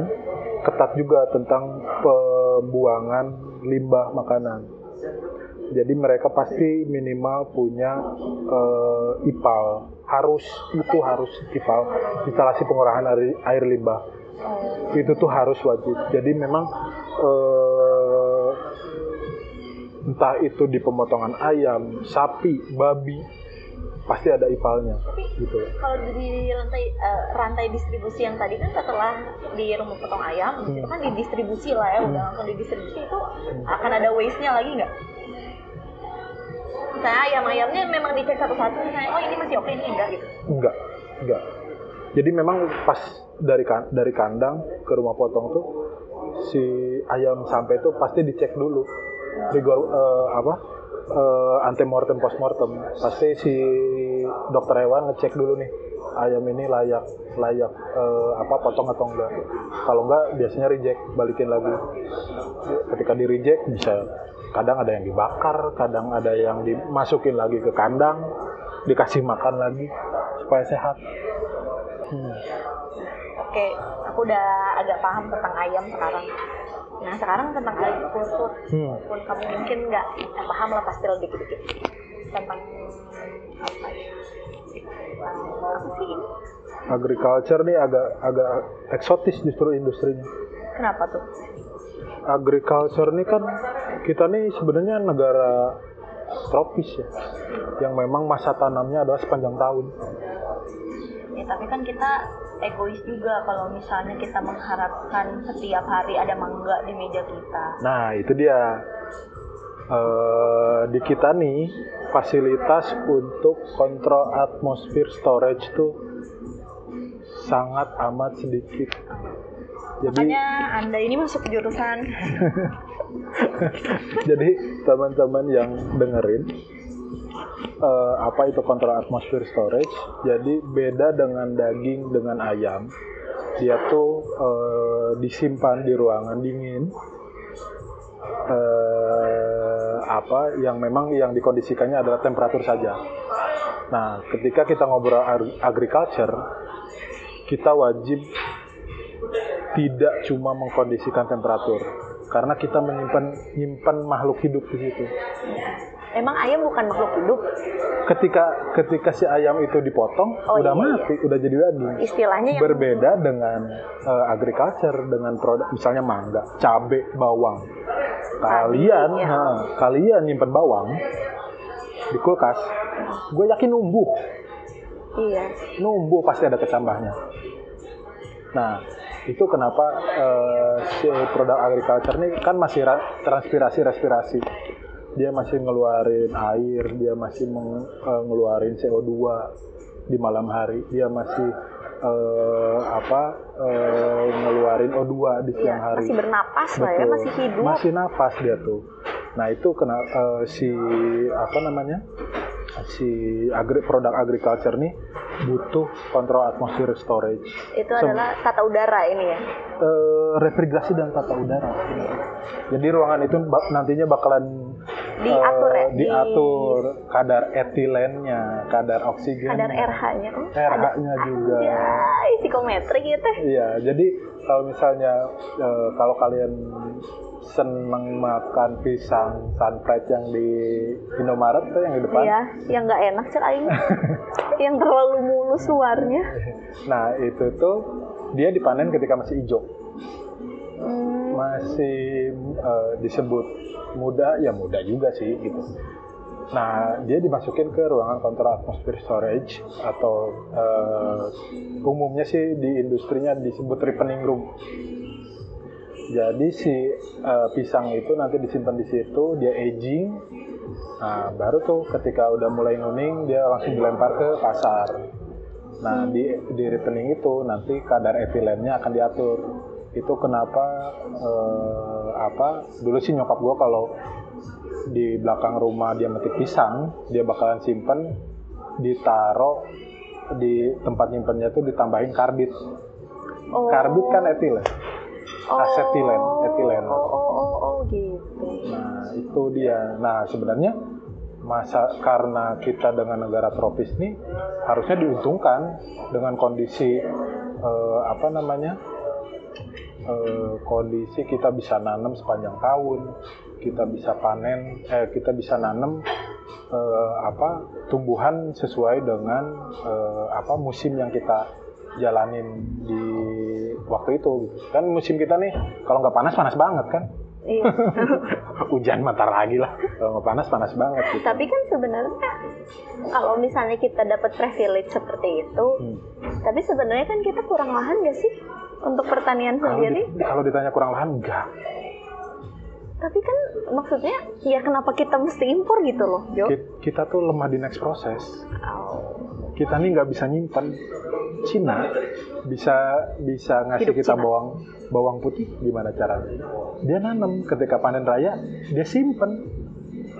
ketat juga tentang pembuangan limbah makanan. Jadi mereka pasti minimal punya eh, IPAL. Harus itu harus IPAL. Instalasi pengolahan air, air limbah. Itu tuh harus wajib. Jadi memang eh, entah itu di pemotongan ayam sapi babi pasti ada ipalnya Tapi gitu kalau di rantai eh, rantai distribusi yang tadi kan setelah di rumah potong ayam Hmm. itu kan didistribusi lah ya Hmm. udah langsung didistribusi itu akan ada waste-nya lagi nggak? Misalnya ayam-ayamnya memang dicek satu-satu misalnya oh ini masih oke ini enggak gitu. enggak enggak jadi memang pas dari kan- dari kandang ke rumah potong tuh si ayam sampai tuh pasti dicek dulu rigor eh, apa eh, antemortem postmortem pasti si dokter hewan ngecek dulu nih ayam ini layak layak eh, apa potong atau enggak kalau enggak biasanya reject balikin lagi ketika di reject bisa kadang ada yang dibakar kadang ada yang dimasukin lagi ke kandang dikasih makan lagi supaya sehat Hmm. Oke, aku udah agak paham tentang ayam sekarang. Nah sekarang tentang agrikultur, Hmm. walaupun kamu mungkin nggak eh, paham lah pasti lah dikit-dikit tentang apa ya? Apa sih ini? agriculture nih agak agak eksotis justru industrinya Kenapa tuh? agriculture nih kan kita nih sebenarnya negara tropis ya yang memang masa tanamnya adalah sepanjang tahun Ya, tapi kan kita egois juga kalau misalnya kita mengharapkan setiap hari ada mangga di meja kita. Nah, itu dia. Eh, di kita nih fasilitas untuk kontrol atmosfer storage tuh sangat amat sedikit. Jadi Makanya Anda ini masuk jurusan *laughs* jadi teman-teman yang dengerin eh, apa itu kontrol atmosfer storage. Jadi beda dengan daging dengan ayam. Dia tuh eh, disimpan di ruangan dingin. eh, apa yang memang yang dikondisikannya adalah temperatur saja. Nah, ketika kita ngobrol ag- agriculture, kita wajib tidak cuma mengkondisikan temperatur, karena kita menyimpan nyimpan makhluk hidup di situ. Emang ayam bukan makhluk hidup? Ketika ketika si ayam itu dipotong, Oh, udah iya, mati, udah jadi daging. Istilahnya yang Berbeda dengan eh, agriculture, dengan produk misalnya mangga, cabe, bawang. Kalian, iya. nah, kalian nyimpan bawang di kulkas, gue yakin numbuh, Iya. numbuh pasti ada kecambahnya. Nah, itu kenapa eh, si produk agriculture ini kan masih ra- transpirasi respirasi. Dia masih ngeluarin air, dia masih meng- eh, ngeluarin CO2 di malam hari, dia masih eh, apa eh, ngeluarin O2 di Iya, siang hari. masih bernapas lah ya, masih hidup. Masih napas dia tuh. Nah itu kena eh, si apa namanya si agri produk agriculture nih butuh kontrol atmosfer storage, Itu Sem- adalah tata udara ini ya. Eh, refrigerasi dan tata udara. Jadi ruangan itu nantinya bakalan Diatur eh, ya? Di- diatur kadar etilennya, kadar oksigen, Kadar RH-nya. Oh, RH-nya juga. Ya, psikometri gitu. Iya, jadi kalau misalnya eh, kalau kalian seneng makan pisang sunfried yang di Indomaret tuh yang di depan. Iya, yang nggak enak cek aing. *laughs* yang terlalu mulus luarnya. Nah, itu tuh dia dipanen ketika masih hijau. Hmm, Masih eh, disebut muda, ya muda juga sih gitu. Nah, dia dimasukin ke ruangan kontrol atmosfer storage atau eh, umumnya sih di industrinya disebut ripening room. Jadi si eh, pisang itu nanti disimpan di situ, dia aging. Nah, baru tuh ketika udah mulai nguning dia langsung dilempar ke pasar. Nah, di di ripening itu nanti kadar etilennya akan diatur. Itu kenapa eh, apa? Dulu sih nyokap gua kalau di belakang rumah dia metik pisang, dia bakalan simpen ditaro di tempat nyimpennya tuh ditambahin karbit. oh. Karbit kan etilen. Oh. asetilen, etilen. Oh, oh, oh, oh, gitu. Nah, itu dia. Nah, sebenarnya masa karena kita dengan negara tropis nih harusnya diuntungkan dengan kondisi eh, apa namanya? eh, kondisi kita bisa nanam sepanjang tahun, kita bisa panen, eh, kita bisa nanam eh, apa tumbuhan sesuai dengan eh, apa musim yang kita jalanin di waktu itu. Kan musim kita nih kalau nggak panas panas banget kan? Iya. *laughs* Hujan mata lagi lah. Kalau nggak panas panas banget gitu. Tapi kan sebenarnya kalau misalnya kita dapat privilege seperti itu, Hmm. tapi sebenarnya kan kita kurang lahan gak sih untuk pertanian Kalau, sendiri? di- kalau ditanya kurang lahan enggak. Tapi kan maksudnya ya kenapa kita mesti impor gitu loh, Jo? Ki- Kita tuh lemah di next proses. Oh. Kita nih nggak bisa nyimpan. Cina bisa bisa ngasih Hidup kita Cina. bawang bawang putih gimana caranya? Dia nanam ketika panen raya dia simpen.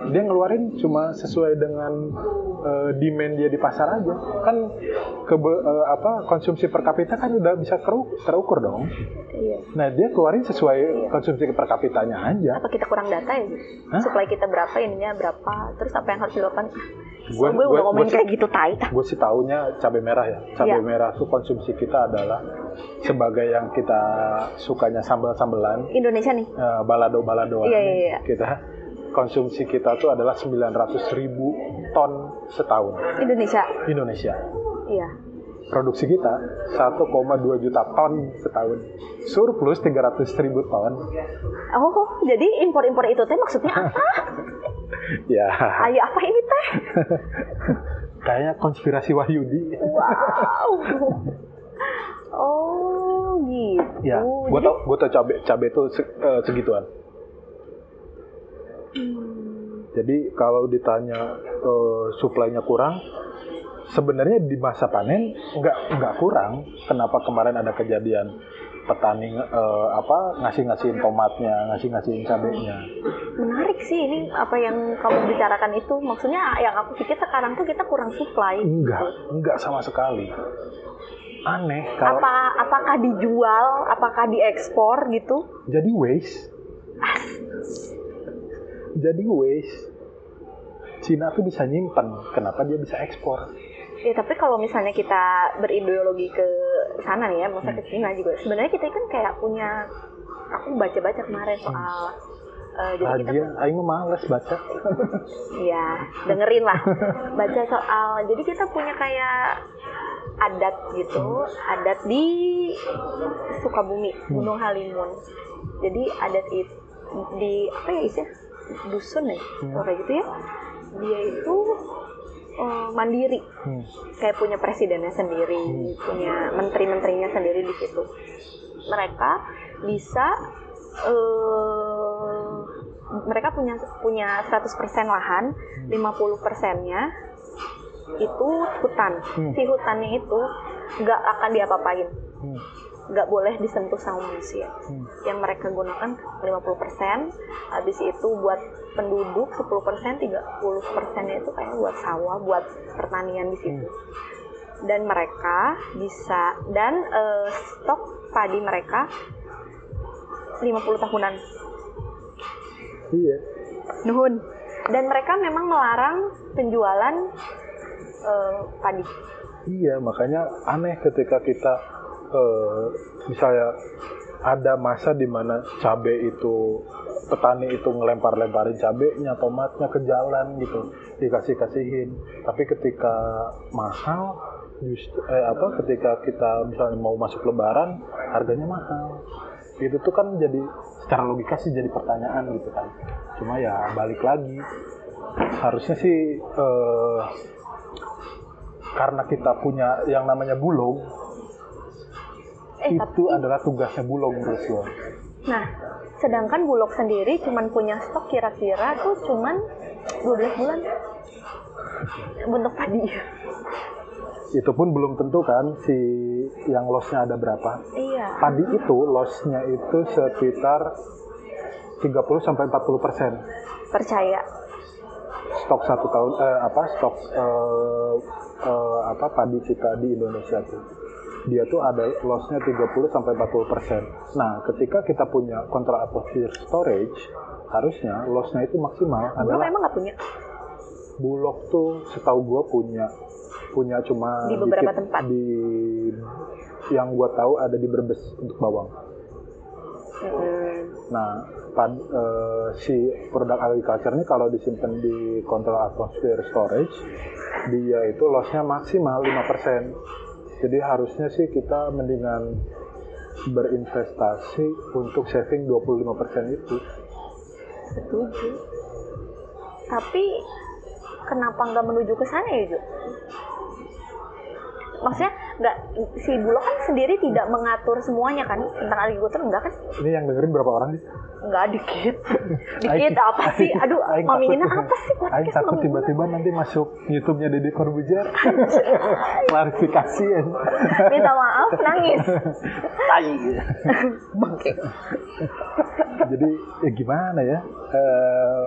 Dia ngeluarin cuma sesuai dengan eh, demand dia di pasar aja. Kan ke apa konsumsi per kapita kan udah bisa terukur dong. Iya. Nah, dia keluarin sesuai konsumsi per kapitanya aja. Apa kita kurang data ya? Hah? Supply kita berapa, ininya berapa, terus apa yang harus dilakukan? Gue gua- udah ngomongin kayak gitu tai. ah. gue sih taunya cabai merah ya cabai Iya. merah tuh konsumsi kita adalah sebagai yang kita sukanya sambal-sambelan Indonesia nih. eh, balado-balado Iya, iya, iya. kita konsumsi kita tuh adalah 900 ribu ton setahun Indonesia. Indonesia Iya. produksi kita 1,2 juta ton setahun surplus 300 ribu ton Oh, jadi impor-impor itu teh maksudnya apa? *laughs* ya Ayo apa ini teh? *laughs* kayaknya konspirasi Wahyudi Wow. *laughs* Oh, gitu. ya gue tau gue tau cabai cabai itu eh, segituan Hmm, Jadi kalau ditanya eh, suplainya kurang, sebenarnya di masa panen nggak nggak kurang. Kenapa kemarin ada kejadian petani eh, apa ngasih-ngasihin tomatnya, ngasih-ngasihin cabenya? menarik sih ini apa yang kamu bicarakan itu. Maksudnya yang aku pikir sekarang tuh kita kurang supply. Enggak, enggak sama sekali. Aneh kalau Apa apakah dijual, apakah diekspor gitu? jadi waste. Jadi waste. Cina tuh bisa nyimpen, kenapa dia bisa ekspor? Ya tapi kalau misalnya kita berideologi ke sana nih ya, masa ke Cina juga. Sebenarnya kita kan kayak punya aku baca-baca kemarin soal eh, jadi kita Aja, aing mah males baca. *laughs* ya dengerin lah baca soal jadi kita punya kayak adat gitu adat di Sukabumi Gunung Halimun jadi adat itu di apa ya istilah dusun ya kalau kayak gitu ya dia itu eh, mandiri Hmm. kayak punya presidennya sendiri, punya menteri-menterinya sendiri di situ. Mereka bisa eh mereka punya punya 100% lahan, 50 persennya itu hutan. Hmm. Si hutannya itu nggak akan diapa-apain, Hmm. Nggak boleh disentuh sama manusia. Hmm. Yang mereka gunakan 50%, habis itu buat penduduk 10%, 30 persennya itu kayak buat sawah, buat pertanian di situ. Dan mereka bisa dan eh, stok padi mereka 50 tahunan. Iya. Nuhun. Dan mereka memang melarang penjualan eh, padi. Iya, makanya aneh ketika kita eh, misalnya ada masa di mana cabai itu petani itu ngelempar-lemparin cabenya, tomatnya ke jalan gitu, dikasih-kasihin. Tapi ketika mahal, justru eh, apa ketika kita misalnya mau masuk lebaran, harganya mahal. Itu tuh kan jadi secara logika sih jadi pertanyaan gitu kan. Cuma ya balik lagi harusnya sih eh, karena kita punya yang namanya bulog Eh, itu tapi adalah tugasnya bulog menurut gua. nah, sedangkan Bulog sendiri cuman punya stok kira-kira tuh cuman 12 bulan untuk padi. Itu pun belum tentu kan si yang lossnya ada berapa. Iya. Padi itu lossnya itu sekitar 30 sampai 40 persen Percaya. stok satu tahun eh, apa stok eh, eh, apa padi kita di Indonesia tuh dia tuh ada lossnya 30 sampai 40 persen. Nah, ketika kita punya kontra atmosphere storage, harusnya lossnya itu maksimal Bulog adalah emang nggak punya. Bulog tuh setahu gua punya punya cuma Di beberapa dikit tempat. di yang gua tahu ada di Brebes untuk bawang. Mm-mm. Nah, pad, eh, si produk agriculture ini kalau disimpan di control atmosphere storage, dia itu lossnya maksimal 5%. Jadi harusnya sih kita mendingan berinvestasi untuk saving 25% itu. setuju tapi kenapa nggak menuju ke sana ya Jo? Maksudnya nggak si Bulog kan sendiri tidak mengatur semuanya kan tentang agrikultur enggak kan Ini yang dengerin berapa orang sih? Enggak dikit. *laughs* Dikit Aing- apa sih? Aduh, Aing takut- apa sih Aing podcast takut Mami Ina? tiba-tiba nanti masuk YouTube-nya Deddy Corbuzier. Klarifikasi ya. Minta maaf, nangis. *laughs* Bangke. Jadi ya gimana ya? Eh,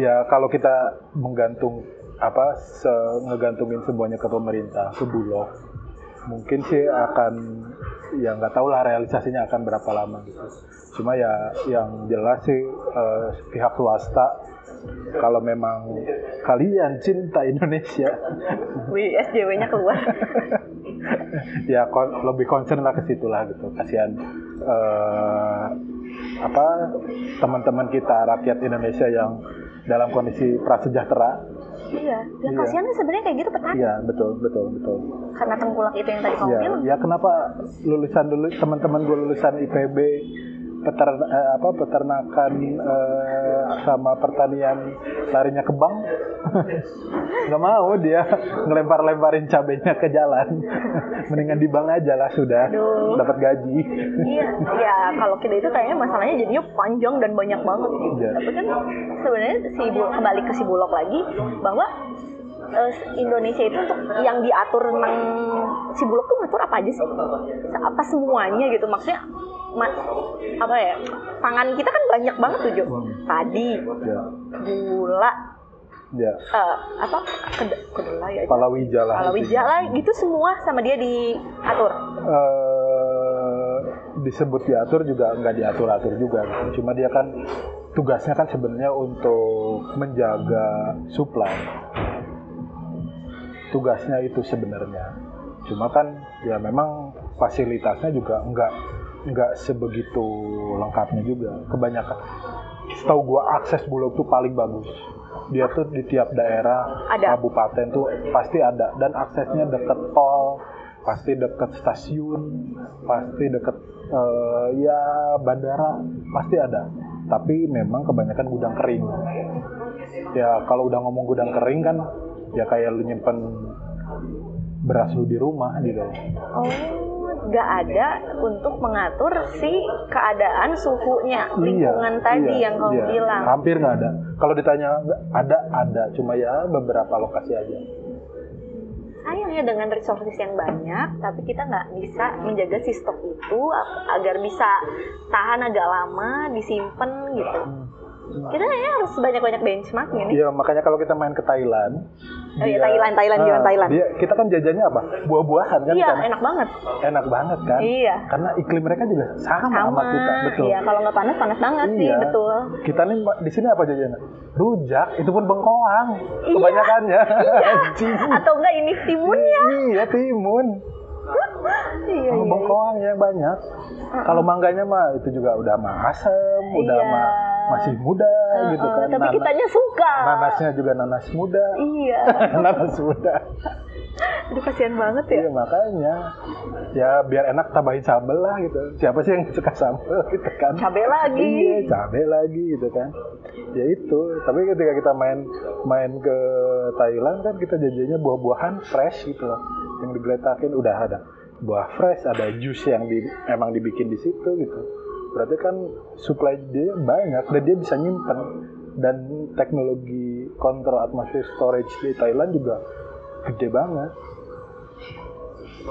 ya kalau kita menggantung apa se ngegantungin semuanya ke pemerintah, ke bulog, mungkin sih akan ya nggak tahu lah realisasinya akan berapa lama gitu. Cuma ya yang jelas sih eh, pihak swasta kalau memang kalian cinta Indonesia *laughs* Wih, SJW-nya keluar. *laughs* ya kon- lebih concern lah ke situ lah gitu kasihan eh, apa teman-teman kita rakyat Indonesia yang dalam kondisi prasejahtera iya, Iya. kasihan kan sebenarnya kayak gitu petani. iya betul betul betul Karena tengkulak itu yang tadi kamu ya bilang. ya kenapa lulusan dulu teman-teman gue lulusan IPB peter eh, apa peternakan eh, sama pertanian larinya ke bank *laughs* nggak mau dia ngelempar-lemparin cabenya ke jalan *laughs* mendingan di bank aja lah sudah dapat gaji Iya, ya kalau kita itu kayaknya masalahnya jadinya panjang dan banyak banget gitu. Iya. Tapi kan sebenarnya si kembali ke si Bulog lagi bahwa eh, Indonesia itu untuk yang diatur tentang si Bulog tuh ngatur apa aja sih? Apa semuanya gitu maksudnya ma- apa ya? Pangan kita kan banyak banget tuh Jo. Padi, ya gula, ya eh, apa ked- kedelai aja. palawija lah Palawija lah gitu semua sama dia diatur. eh disebut diatur juga nggak diatur-atur juga gitu. cuma dia kan tugasnya kan sebenarnya untuk menjaga supply tugasnya itu sebenarnya cuma kan ya memang fasilitasnya juga nggak nggak sebegitu lengkapnya juga. Kebanyakan setahu gua akses bulog tuh paling bagus. Dia tuh di tiap daerah Ada. kabupaten tuh pasti ada. Dan aksesnya deket tol pasti deket stasiun pasti deket eh, ya bandara pasti ada. Tapi memang kebanyakan gudang kering. Ya kalau udah ngomong gudang kering kan ya kayak lu nyimpen beras lu di rumah gitu. Oh, nggak ada untuk mengatur si keadaan suhunya lingkungan Iya, tadi iya, yang kamu iya. bilang. hampir nggak ada kalau ditanya ada ada cuma ya beberapa lokasi aja Sayangnya dengan resources yang banyak, tapi kita nggak bisa menjaga si stok itu ag- agar bisa tahan agak lama, disimpan gitu. Kita kayaknya harus banyak-banyak benchmark ini. Iya makanya kalau kita main ke Thailand Oh iya, Thailand, Thailand, gimana Ah, Thailand? dia, kita kan jajannya apa buah-buahan kan Iya, kan? enak banget. enak banget kan Iya. karena iklim mereka juga sama, sama, Sama. kita betul Iya, kalau nggak panas panas banget sih, Iya. betul. kita nih di sini apa jajannya rujak itu pun bengkoang Iya. kebanyakannya *laughs* Anjing. Atau enggak ini timunnya? iya timun Iya, sama iya. bengkoangnya banyak kalau mangganya mah itu juga udah mah asem udah Iya. mah masih muda gitu Heeh, kan tapi Nana- kitanya suka. nanasnya juga nanas muda Iya. *laughs* nanas muda Aduh kasihan banget ya. Iya makanya ya biar enak tambahin sambel lah gitu. Siapa sih yang suka sambel gitu kan? Cabai lagi. Iya cabai lagi gitu kan. Ya itu. Tapi ketika kita main main ke Thailand kan kita jajannya buah-buahan fresh gitu loh. Yang digeletakin udah ada buah fresh, ada jus yang di, emang dibikin di situ gitu. Berarti kan supply dia banyak dan dia bisa nyimpen dan teknologi kontrol atmosfer storage di Thailand juga gede banget.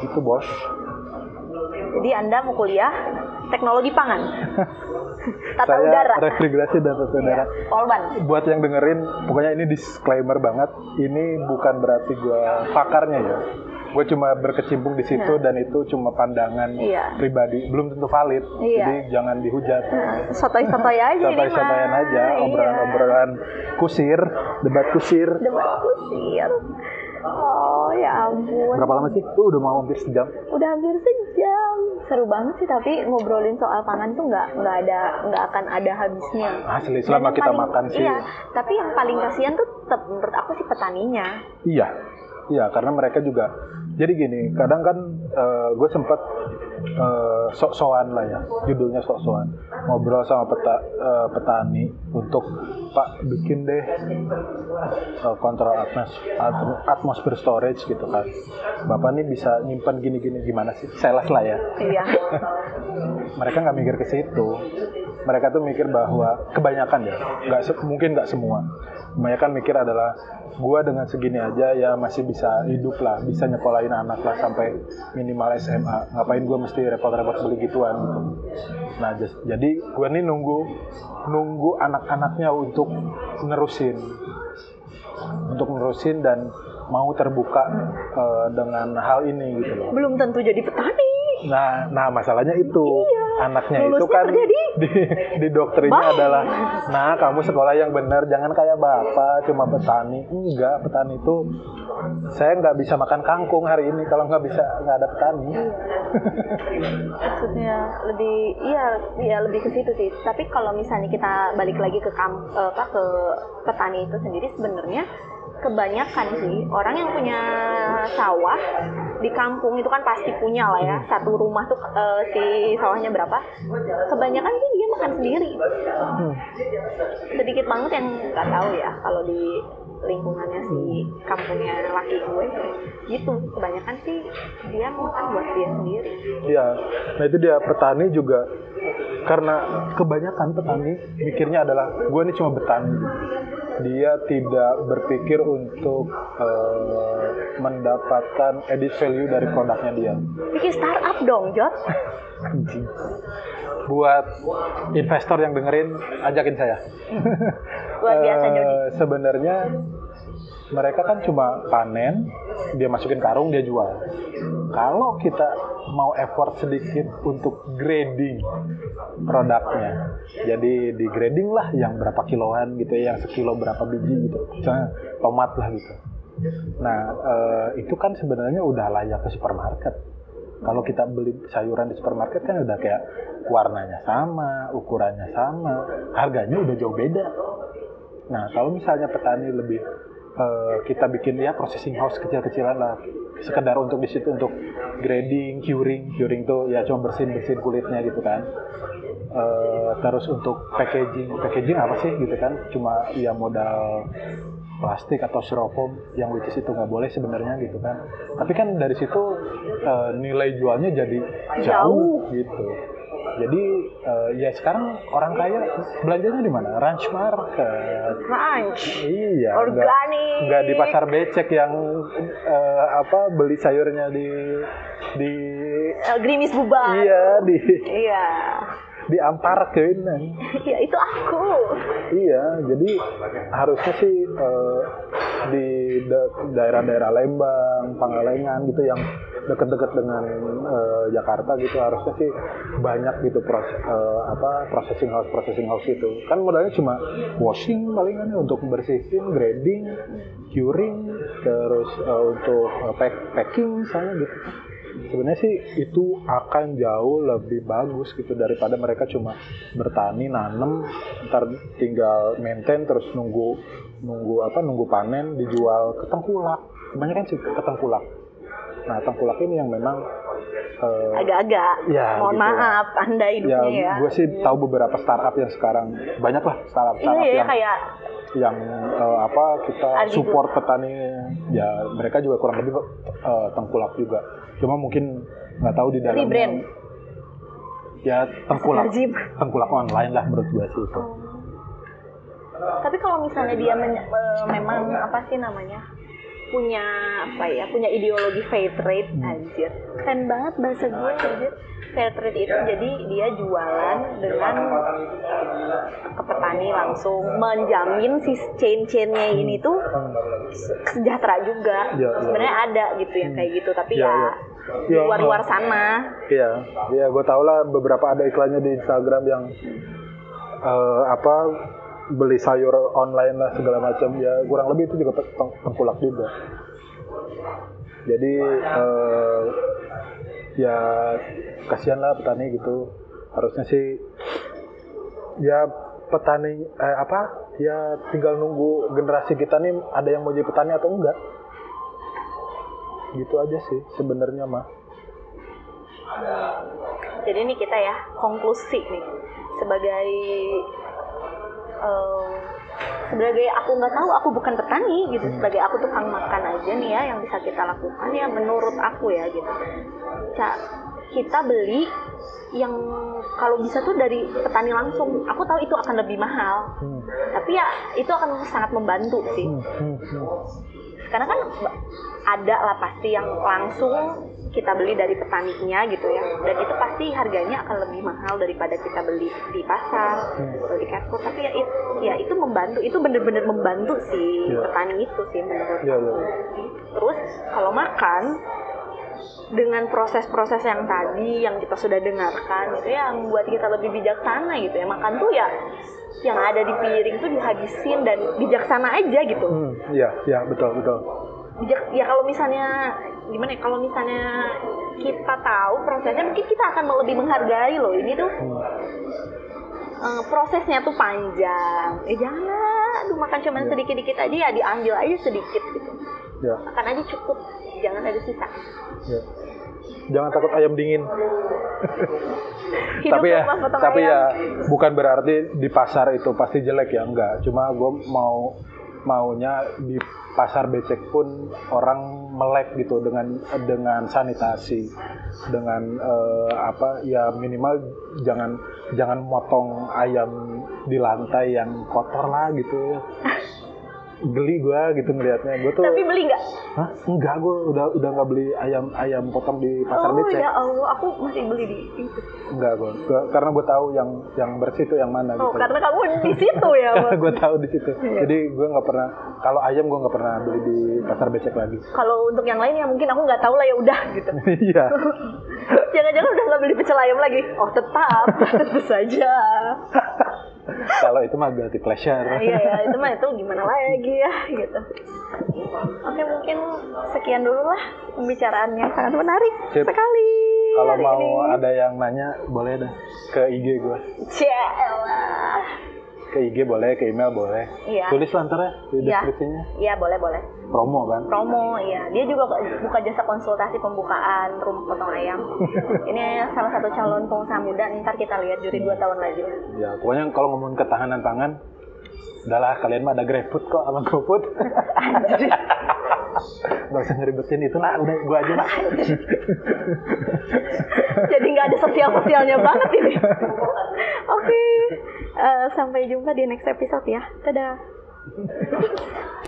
Itu bos. Jadi Anda mau kuliah teknologi pangan. *laughs* Tata Saya udara. refrigerasi dan tata udara. Iya. Buat yang dengerin, pokoknya ini disclaimer banget. Ini bukan berarti gue pakarnya ya. Gue cuma berkecimpung di situ dan itu cuma pandangan Iya. pribadi, belum tentu valid. Iya. Jadi jangan dihujat. Nah, Sotoy-sotoy aja. Sotoy-sotoyan aja, Iya. obrolan-obrolan kusir, debat kusir. Debat kusir. Oh ya ampun. Berapa lama sih? Tuh udah mau hampir sejam. Udah hampir sejam. Seru banget sih tapi ngobrolin soal pangan tuh nggak nggak ada nggak akan ada habisnya. Asli, Dan selama kita paling- makan sih. Iya, tapi yang paling kasihan tuh tetap menurut aku sih petaninya. Iya, iya karena mereka juga. Jadi gini, kadang kan gue sempat eh, sok-sokan lah ya judulnya sok-sokan ngobrol sama peta, eh, petani untuk pak bikin deh eh, kontrol atmos at- atmosfer storage gitu kan bapak nih bisa nyimpan gini-gini gimana sih sales lah ya Iya. mereka nggak mikir ke situ mereka tuh mikir bahwa kebanyakan ya nggak mungkin nggak semua kebanyakan mikir adalah gua dengan segini aja ya masih bisa hidup lah bisa nyekolahin anak lah sampai minimal SMA ngapain gua mesti repot-repot beli gituan gitu. Nah jas- jadi gua nih nunggu nunggu anak-anaknya untuk nerusin. Untuk nerusin dan mau terbuka eh, dengan hal ini gitu loh. Belum tentu jadi petani. Nah, nah masalahnya itu anaknya itu kan di- di, di doktrinnya adalah, nah kamu sekolah yang benar, jangan kayak bapak cuma petani. Enggak, petani itu saya nggak bisa makan kangkung hari ini kalau nggak bisa nggak ada petani. *laughs* maksudnya lebih iya iya lebih ke situ sih tapi kalau misalnya kita balik lagi ke kam, eh, apa ke petani itu sendiri sebenarnya kebanyakan sih. Orang yang punya sawah di kampung itu kan pasti punya lah ya. Satu rumah tuh eh, si sawahnya berapa? Kebanyakan sih dia makan sendiri. Hmm. sedikit banget yang nggak tahu ya kalau di lingkungannya si kampungnya laki gue. Gitu kebanyakan sih dia makan buat dia sendiri. Iya, nah itu dia petani juga karena kebanyakan petani mikirnya adalah gue ini cuma petani. Dia tidak berpikir untuk eh, mendapatkan edit value dari produknya dia. bikin startup dong Jot *laughs* Anjing. Buat investor yang dengerin, ajakin saya. luar biasa *laughs* Jody Sebenarnya mereka kan cuma panen, dia masukin karung, dia jual. Kalau kita mau effort sedikit untuk grading produknya, jadi di grading lah yang berapa kiloan gitu ya, yang sekilo berapa biji gitu, misalnya tomat lah gitu. Nah eh, itu kan sebenarnya udah layak ke supermarket. Kalau kita beli sayuran di supermarket kan udah kayak warnanya sama, ukurannya sama, harganya udah jauh beda. Nah, kalau misalnya petani lebih eh, kita bikin ya processing house kecil-kecilan lah, sekedar untuk di situ untuk grading, curing, curing tuh ya cuma bersihin-bersihin kulitnya gitu kan. Eh, terus untuk packaging, packaging apa sih gitu kan? Cuma ya modal plastik atau styrofoam yang which is itu nggak boleh sebenarnya gitu kan. Tapi kan dari situ eh, nilai jualnya jadi jauh, gitu. Jadi eh, ya sekarang orang kaya belanjanya di mana? Ranch Market. crunch Iya. Organik. Nggak di pasar becek yang eh, apa beli sayurnya di di El Grimis bubar iya di iya di Ampar Keunan. iya itu aku. Iya, jadi harusnya sih eh, di da- daerah-daerah Lembang, Pangalengan gitu yang deket-deket dengan eh, Jakarta gitu harusnya sih banyak gitu proses apa processing house processing house itu kan modalnya cuma washing palingan ya, untuk bersihin, grading, curing, terus eh, untuk eh, pack- packing misalnya gitu sebenarnya sih itu akan jauh lebih bagus gitu daripada mereka cuma bertani nanem ntar tinggal maintain terus nunggu nunggu apa nunggu panen dijual ke tengkulak. Kebanyakan sih ke tengkulak nah tengkulak ini yang memang eh, agak-agak. Ya, mohon gitu. maaf anda ya, hidupnya ya, gue sih tahu beberapa startup yang sekarang banyak lah startup iya startup ya yang kayak yang eh, apa kita gitu. support petani. Ya mereka juga kurang lebih eh, tengkulak juga. Cuma mungkin nggak tahu di dalam Rebrand. ya tengkulak tengkulak online lah menurut gue sih itu. Tapi kalau misalnya dia men- eh, memang apa sih namanya punya apa ya punya ideologi fair trade Hmm. anjir keren banget bahasa gue anjir fair trade itu jadi dia jualan dengan ke petani langsung menjamin si chain-chainnya ini tuh sejahtera juga Ya, ya. sebenarnya ada gitu yang kayak gitu tapi Ya, ya, ya. Ya, luar-luar oh. sana Iya, iya gue tau lah beberapa ada iklannya di Instagram yang eh, apa beli sayur online lah segala macam ya kurang lebih itu juga teng- tengkulak juga. Jadi eh, ya kasihan lah petani gitu. Harusnya sih ya petani eh, apa ya tinggal nunggu generasi kita nih ada yang mau jadi petani atau enggak. Gitu aja sih sebenarnya mah. Jadi ini kita ya konklusi nih sebagai eh, sebagai aku nggak tahu aku bukan petani gitu. Sebagai aku tukang makan aja nih ya yang bisa kita lakukan ya menurut aku ya gitu. Ca- kita beli yang kalau bisa tuh dari petani langsung. Aku tahu itu akan lebih mahal. Hmm. tapi ya itu akan sangat membantu sih. Hmm, hmm, hmm. karena kan ada lah pasti yang langsung kita beli dari petaninya gitu ya dan itu pasti harganya akan lebih mahal daripada kita beli di pasar Hmm. atau di Carrefour tapi ya, it- ya itu membantu itu bener-bener membantu si Iya. petani itu sih menurut Iya, aku iya. terus kalau makan dengan proses-proses yang tadi yang kita sudah dengarkan itu ya membuat kita lebih bijaksana gitu ya makan tuh ya yang ada di piring tuh dihabisin dan bijaksana aja gitu Hmm, Iya, iya betul betul. Bijak ya kalau misalnya gimana ya kalau misalnya kita tahu prosesnya mungkin kita akan lebih menghargai loh ini tuh Hmm. prosesnya tuh panjang eh jangan lah, aduh makan cuma Iya. sedikit dikit aja ya diambil aja sedikit gitu Ya, makan aja cukup jangan ada sisa ya. Jangan takut ayam dingin. Tapi ya, tapi ayam. ya bukan berarti di pasar itu pasti jelek ya enggak. Cuma gue mau maunya di pasar becek pun orang melek gitu dengan dengan sanitasi dengan eh, apa ya minimal jangan jangan motong ayam di lantai yang kotor lah gitu geli gue gitu ngelihatnya gue tuh tapi beli nggak Hah? enggak gue udah udah nggak beli ayam ayam potong di pasar oh becek ya Allah aku masih beli di itu Enggak gue, karena gue tahu yang yang bersih itu yang mana oh gitu. karena kamu *laughs* di situ ya Karena gue tahu di situ. Iya. Jadi gue nggak pernah kalau ayam gue nggak pernah beli di pasar becek lagi. kalau untuk yang lain ya mungkin aku nggak tahu lah ya udah gitu *laughs* Iya. jangan-jangan udah nggak beli pecel ayam lagi oh tetap *laughs* tentu saja *laughs* kalau itu mah guilty pleasure. Nah, iya ya itu mah itu gimana lagi ya gitu oke mungkin sekian dulu lah pembicaraan yang sangat menarik Sip. sekali Kalau mau ini. ada yang nanya boleh dah ke IG gue. Cielah. Ke IG boleh, ke email boleh. Iya. Tulis lah ntar ya di Iya. deskripsinya. Iya boleh boleh. Promo kan. Promo iya. Dia juga buka jasa konsultasi pembukaan rumah potong ayam. *laughs* Ini salah satu calon pengusaha muda. Ntar kita lihat juri dua tahun lagi. Ya pokoknya kalau ngomongin ketahanan pangan, udahlah kalian mah ada GrabFood kok sama GoFood. Gak usah ngeribetin itu lah, udah gue aja lah. Jadi nggak ada sosial sosialnya banget ini. Oke. Eh, sampai jumpa di next episode ya. Dadah.